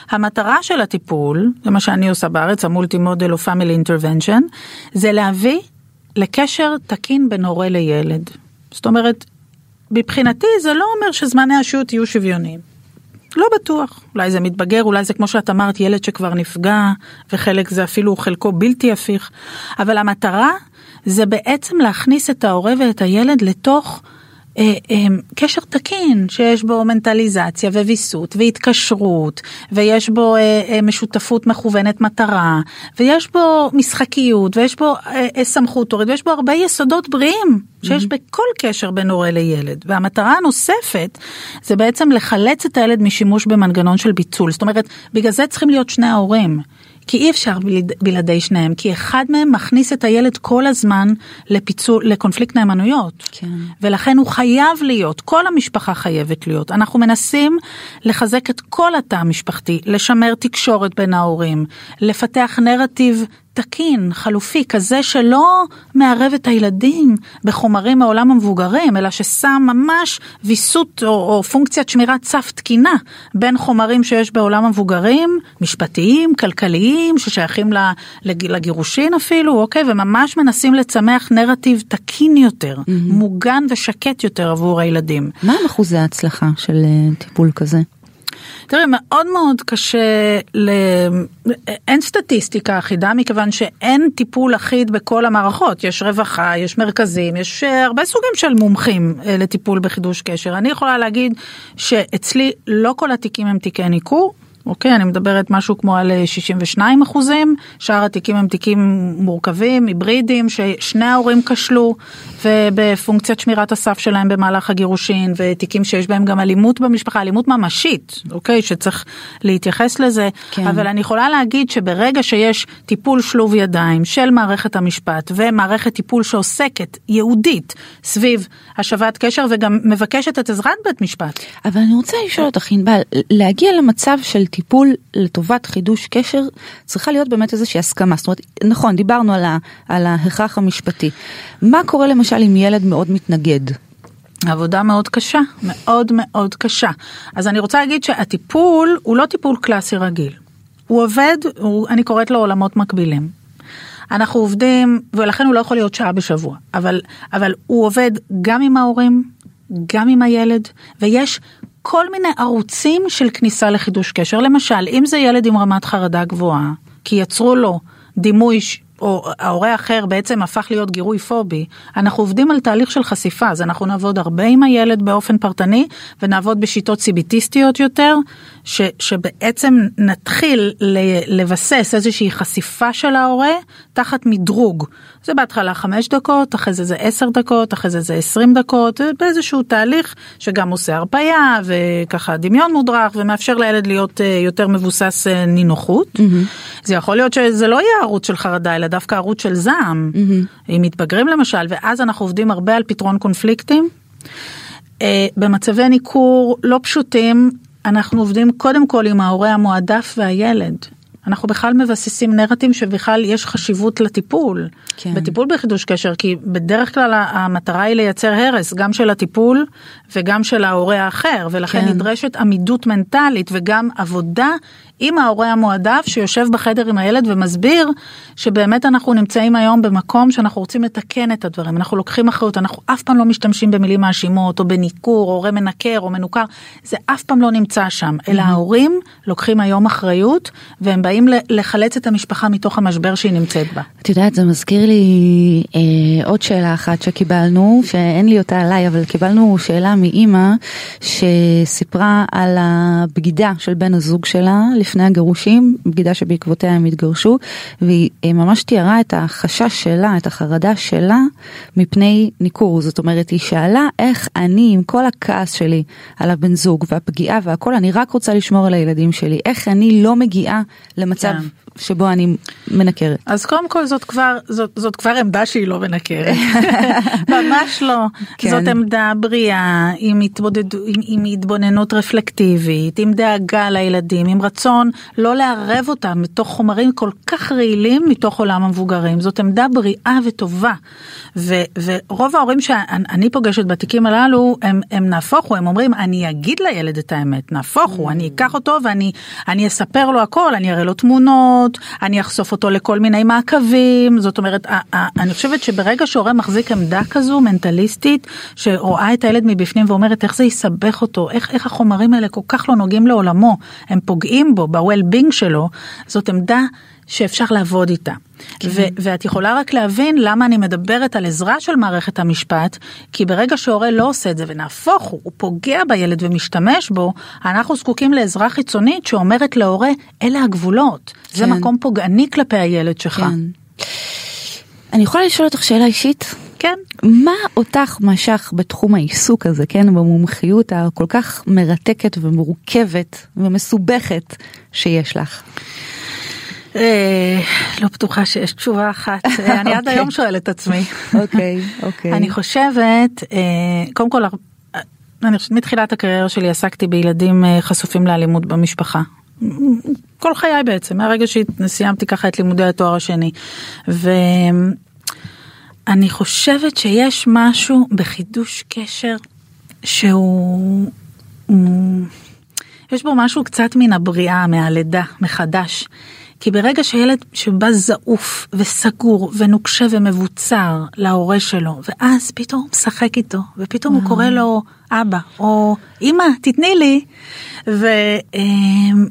המטרה של הטיפול, זה מה שאני עושה בארץ, המולטי מודל או פאמילי אינטרוונשן, זה להביא לקשר תקין בין הורה לילד. זאת אומרת, מבחינתי זה לא אומר שזמני השהות יהיו שוויוניים. לא בטוח, אולי זה מתבגר, אולי זה כמו שאת אמרת, ילד שכבר נפגע, וחלק זה אפילו חלקו בלתי הפיך, אבל המטרה זה בעצם להכניס את ההורה ואת הילד לתוך קשר תקין שיש בו מנטליזציה וויסות והתקשרות ויש בו אה, משותפות מכוונת מטרה ויש בו משחקיות ויש בו סמכות הורית ויש בו הרבה יסודות בריאים שיש. בכל קשר בין הורה לילד והמטרה הנוספת זה בעצם לחלץ את הילד משימוש במנגנון של ביצול זאת אומרת בגלל זה צריכים להיות שני ההורים. כי אי אפשר בלעדי שניהם, כי אחד מהם מכניס את הילד כל הזמן לפיצול, לקונפליקט נאמנויות. כן. ולכן הוא חייב להיות, כל המשפחה חייבת להיות. אנחנו מנסים לחזק את כל התא המשפחתי, לשמר תקשורת בין ההורים, לפתח נרטיב תקין, חלופי, כזה שלא מערב את הילדים בחומרים מעולם המבוגרים, אלא ששם ממש ויסות או, או פונקציית שמירת סף תקינה בין חומרים שיש בעולם המבוגרים, משפטיים, כלכליים, ששייכים לגירושין אפילו, אוקיי? וממש מנסים לצמח נרטיב תקין יותר, mm-hmm. מוגן ושקט יותר עבור הילדים. מה אחוזי ההצלחה של אה, טיפול כזה? תראי, מאוד מאוד קשה, ל... אין סטטיסטיקה אחידה מכיוון שאין טיפול אחיד בכל המערכות, יש רווחה, יש מרכזים, יש אה, הרבה סוגים של מומחים אה, לטיפול בחידוש קשר. אני יכולה להגיד שאצלי לא כל התיקים הם תיקי ניכור, אוקיי, אני מדברת משהו כמו על 62 אה, אחוזים, שאר התיקים הם תיקים מורכבים, היברידיים, ששני ההורים כשלו, ובפונקציית שמירת הסף שלהם במהלך הגירושין, ותיקים שיש בהם גם אלימות במשפחה, אלימות ממשית, אוקיי, שצריך להתייחס לזה, כן. אבל אני יכולה להגיד שברגע שיש טיפול שלוב ידיים של מערכת המשפט, ומערכת טיפול שעוסקת ייעודית סביב השבת קשר, וגם מבקשת את עזרת בית משפט. אבל אני רוצה לשאול אותך, ענבל, להגיע למצב של טיפול לטובת חידוש קשר צריכה להיות באמת איזושהי הסכמה. זאת אומרת, נכון, דיברנו על, ה, על ההכרח המשפטי. מה קורה למשל אם ילד מאוד מתנגד? עבודה מאוד קשה, מאוד מאוד קשה. אז אני רוצה להגיד שהטיפול הוא לא טיפול קלאסי רגיל. הוא עובד, הוא, אני קוראת לו עולמות מקבילים. אנחנו עובדים, ולכן הוא לא יכול להיות שעה בשבוע, אבל, אבל הוא עובד גם עם ההורים, גם עם הילד, ויש כל מיני ערוצים של כניסה לחידוש קשר. למשל, אם זה ילד עם רמת חרדה גבוהה, כי יצרו לו דימוי או ההורה האחר בעצם הפך להיות גירוי פובי, אנחנו עובדים על תהליך של חשיפה, אז אנחנו נעבוד הרבה עם הילד באופן פרטני ונעבוד בשיטות סיביטיסטיות יותר, ש, שבעצם נתחיל לבסס איזושהי חשיפה של ההורה תחת מדרוג. זה בהתחלה חמש דקות, אחרי זה זה עשר דקות, אחרי זה זה עשרים דקות, באיזשהו תהליך שגם עושה הרפאיה וככה דמיון מודרך ומאפשר לילד להיות אה, יותר מבוסס אה, נינוחות. Mm-hmm. זה יכול להיות שזה לא יהיה ערוץ של חרדה אלא דווקא ערוץ של זעם, mm-hmm. אם מתבגרים למשל, ואז אנחנו עובדים הרבה על פתרון קונפליקטים. אה, במצבי ניכור לא פשוטים אנחנו עובדים קודם כל עם ההורה המועדף והילד. אנחנו בכלל מבססים נרטיב שבכלל יש חשיבות לטיפול, כן. בטיפול בחידוש קשר, כי בדרך כלל המטרה היא לייצר הרס, גם של הטיפול וגם של ההורה האחר, ולכן כן. נדרשת עמידות מנטלית וגם עבודה עם ההורה המועדף שיושב בחדר עם הילד ומסביר שבאמת אנחנו נמצאים היום במקום שאנחנו רוצים לתקן את הדברים, אנחנו לוקחים אחריות, אנחנו אף פעם לא משתמשים במילים מאשימות או בניכור, או הורה מנקר או מנוכר, זה אף פעם לא נמצא שם, אלא ההורים לוקחים היום אחריות והם באים לחלץ את המשפחה מתוך המשבר שהיא נמצאת בה. את יודעת, זה מזכיר לי אה, עוד שאלה אחת שקיבלנו, שאין לי אותה עליי, אבל קיבלנו שאלה מאימא שסיפרה על הבגידה של בן הזוג שלה. לפני הגירושים, בגידה שבעקבותיה הם התגרשו, והיא ממש תיארה את החשש שלה, את החרדה שלה, מפני ניכור. זאת אומרת, היא שאלה איך אני, עם כל הכעס שלי על הבן זוג והפגיעה והכל, אני רק רוצה לשמור על הילדים שלי. איך אני לא מגיעה למצב כן. שבו אני מנקרת. אז קודם כל זאת כבר, זאת, זאת כבר עמדה שהיא לא מנקרת. ממש לא. כן. זאת עמדה בריאה, עם, התבודד, עם, עם התבוננות רפלקטיבית, עם דאגה לילדים, עם רצון לא לערב אותם מתוך חומרים כל כך רעילים מתוך עולם המבוגרים. זאת עמדה בריאה וטובה. ו, ורוב ההורים שאני פוגשת בתיקים הללו, הם, הם נהפוך הוא, הם אומרים, אני אגיד לילד את האמת, נהפוך הוא, אני אקח אותו ואני אספר לו הכל, אני אראה לו תמונות. תמונות, אני אחשוף אותו לכל מיני מעקבים, זאת אומרת, אני חושבת שברגע שהורה מחזיק עמדה כזו, מנטליסטית, שרואה את הילד מבפנים ואומרת איך זה יסבך אותו, איך, איך החומרים האלה כל כך לא נוגעים לעולמו, הם פוגעים בו, ב-well-being שלו, זאת עמדה שאפשר לעבוד איתה. כן. ו- ואת יכולה רק להבין למה אני מדברת על עזרה של מערכת המשפט, כי ברגע שהורה לא עושה את זה ונהפוך הוא, הוא פוגע בילד ומשתמש בו, אנחנו זקוקים לעזרה חיצונית שאומרת להורה, אלה הגבולות, כן. זה מקום פוגעני כלפי הילד שלך. כן. אני יכולה לשאול אותך שאלה אישית? כן. מה אותך משך בתחום העיסוק הזה, כן, במומחיות הכל כך מרתקת ומורכבת ומסובכת שיש לך? אה, לא בטוחה שיש תשובה אחת, אה, אני עד אוקיי. היום שואלת את עצמי. אוקיי, אוקיי. אני חושבת, אה, קודם כל, אני חושבת מתחילת הקריירה שלי עסקתי בילדים חשופים לאלימות במשפחה. כל חיי בעצם, מהרגע שסיימתי ככה את לימודי התואר השני. ואני חושבת שיש משהו בחידוש קשר שהוא... יש בו משהו קצת מן הבריאה, מהלידה, מחדש. כי ברגע שילד שבא זעוף וסגור ונוקשה ומבוצר להורה שלו, ואז פתאום הוא משחק איתו, ופתאום הוא קורא לו אבא, או אמא, תתני לי, ו... אמ,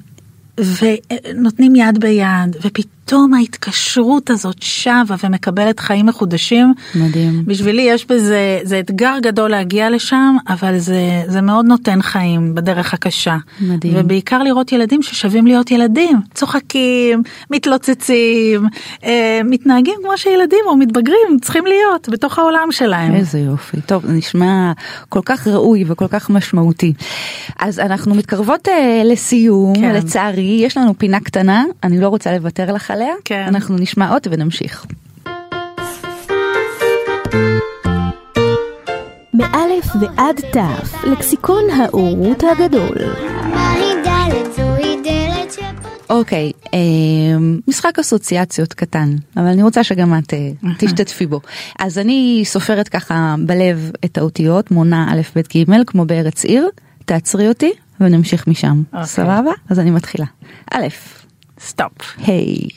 ונותנים יד ביד, ופתאום ההתקשרות הזאת שבה ומקבלת חיים מחודשים. מדהים. בשבילי יש בזה, זה אתגר גדול להגיע לשם, אבל זה, זה מאוד נותן חיים בדרך הקשה. מדהים. ובעיקר לראות ילדים ששווים להיות ילדים, צוחקים, מתלוצצים, אה, מתנהגים כמו שילדים או מתבגרים צריכים להיות בתוך העולם שלהם. איזה יופי. טוב, זה נשמע כל כך ראוי וכל כך משמעותי. אז אנחנו מתקרבות אה, לסיום, כן. לצערי. יש לנו פינה קטנה, אני לא רוצה לוותר לך עליה. כן. אנחנו נשמע עוד ונמשיך. מאלף ועד תף, לקסיקון האורות הגדול. אוקיי, אה, משחק אסוציאציות קטן, אבל אני רוצה שגם את אה, תשתתפי בו. אז אני סופרת ככה בלב את האותיות, מונה א', ב', ג', כמו בארץ עיר, תעצרי אותי ונמשיך משם. אוקיי. סבבה? אז אני מתחילה. א', סטופ. ה'.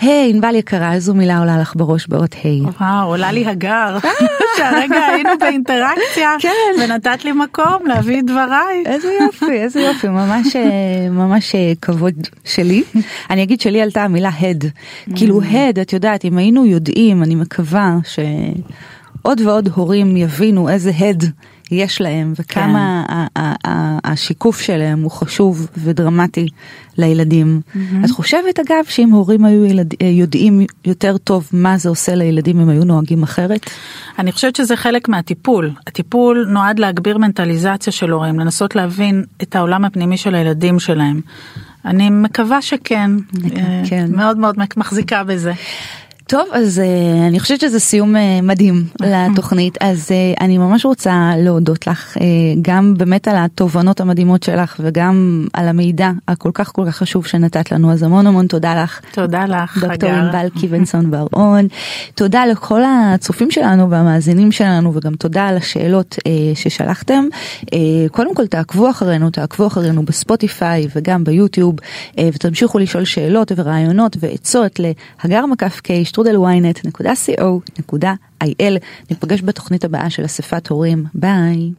ה', ענבל יקרה, איזו מילה עולה לך בראש באות ה'? וואו, עולה לי הגר, שהרגע היינו באינטראקציה, כן. ונתת לי מקום להביא את דבריי. איזה יופי, איזה יופי, ממש, אה, ממש אה, כבוד שלי. אני אגיד שלי עלתה המילה הד. כאילו הד, את יודעת, אם היינו יודעים, אני מקווה שעוד ועוד הורים יבינו איזה הד יש להם וכמה ה- השיקוף שלהם הוא חשוב ודרמטי לילדים. את חושבת אגב שאם הורים היו ילד, אה, יודעים יותר טוב מה זה עושה לילדים הם היו נוהגים אחרת? אני חושבת שזה חלק מהטיפול. הטיפול נועד להגביר מנטליזציה של הורים, לנסות להבין את העולם הפנימי של הילדים שלהם. אני מקווה שכן, אה, כן. מאוד מאוד מחזיקה בזה. טוב, אז uh, אני חושבת שזה סיום uh, מדהים לתוכנית, אז uh, אני ממש רוצה להודות לך uh, גם באמת על התובנות המדהימות שלך וגם על המידע הכל כך כל כך חשוב שנתת לנו, אז המון המון תודה לך. תודה לך, דוקטור הגר. ענבל קיבנסון בר-און, תודה לכל הצופים שלנו והמאזינים שלנו וגם תודה על השאלות אה, ששלחתם. אה, קודם כל תעקבו אחרינו, תעקבו אחרינו בספוטיפיי וגם ביוטיוב אה, ותמשיכו לשאול שאלות ורעיונות ועצות להגר מקף קיי שטרודל ynet.co.il. ניפגש בתוכנית הבאה של אספת הורים, ביי.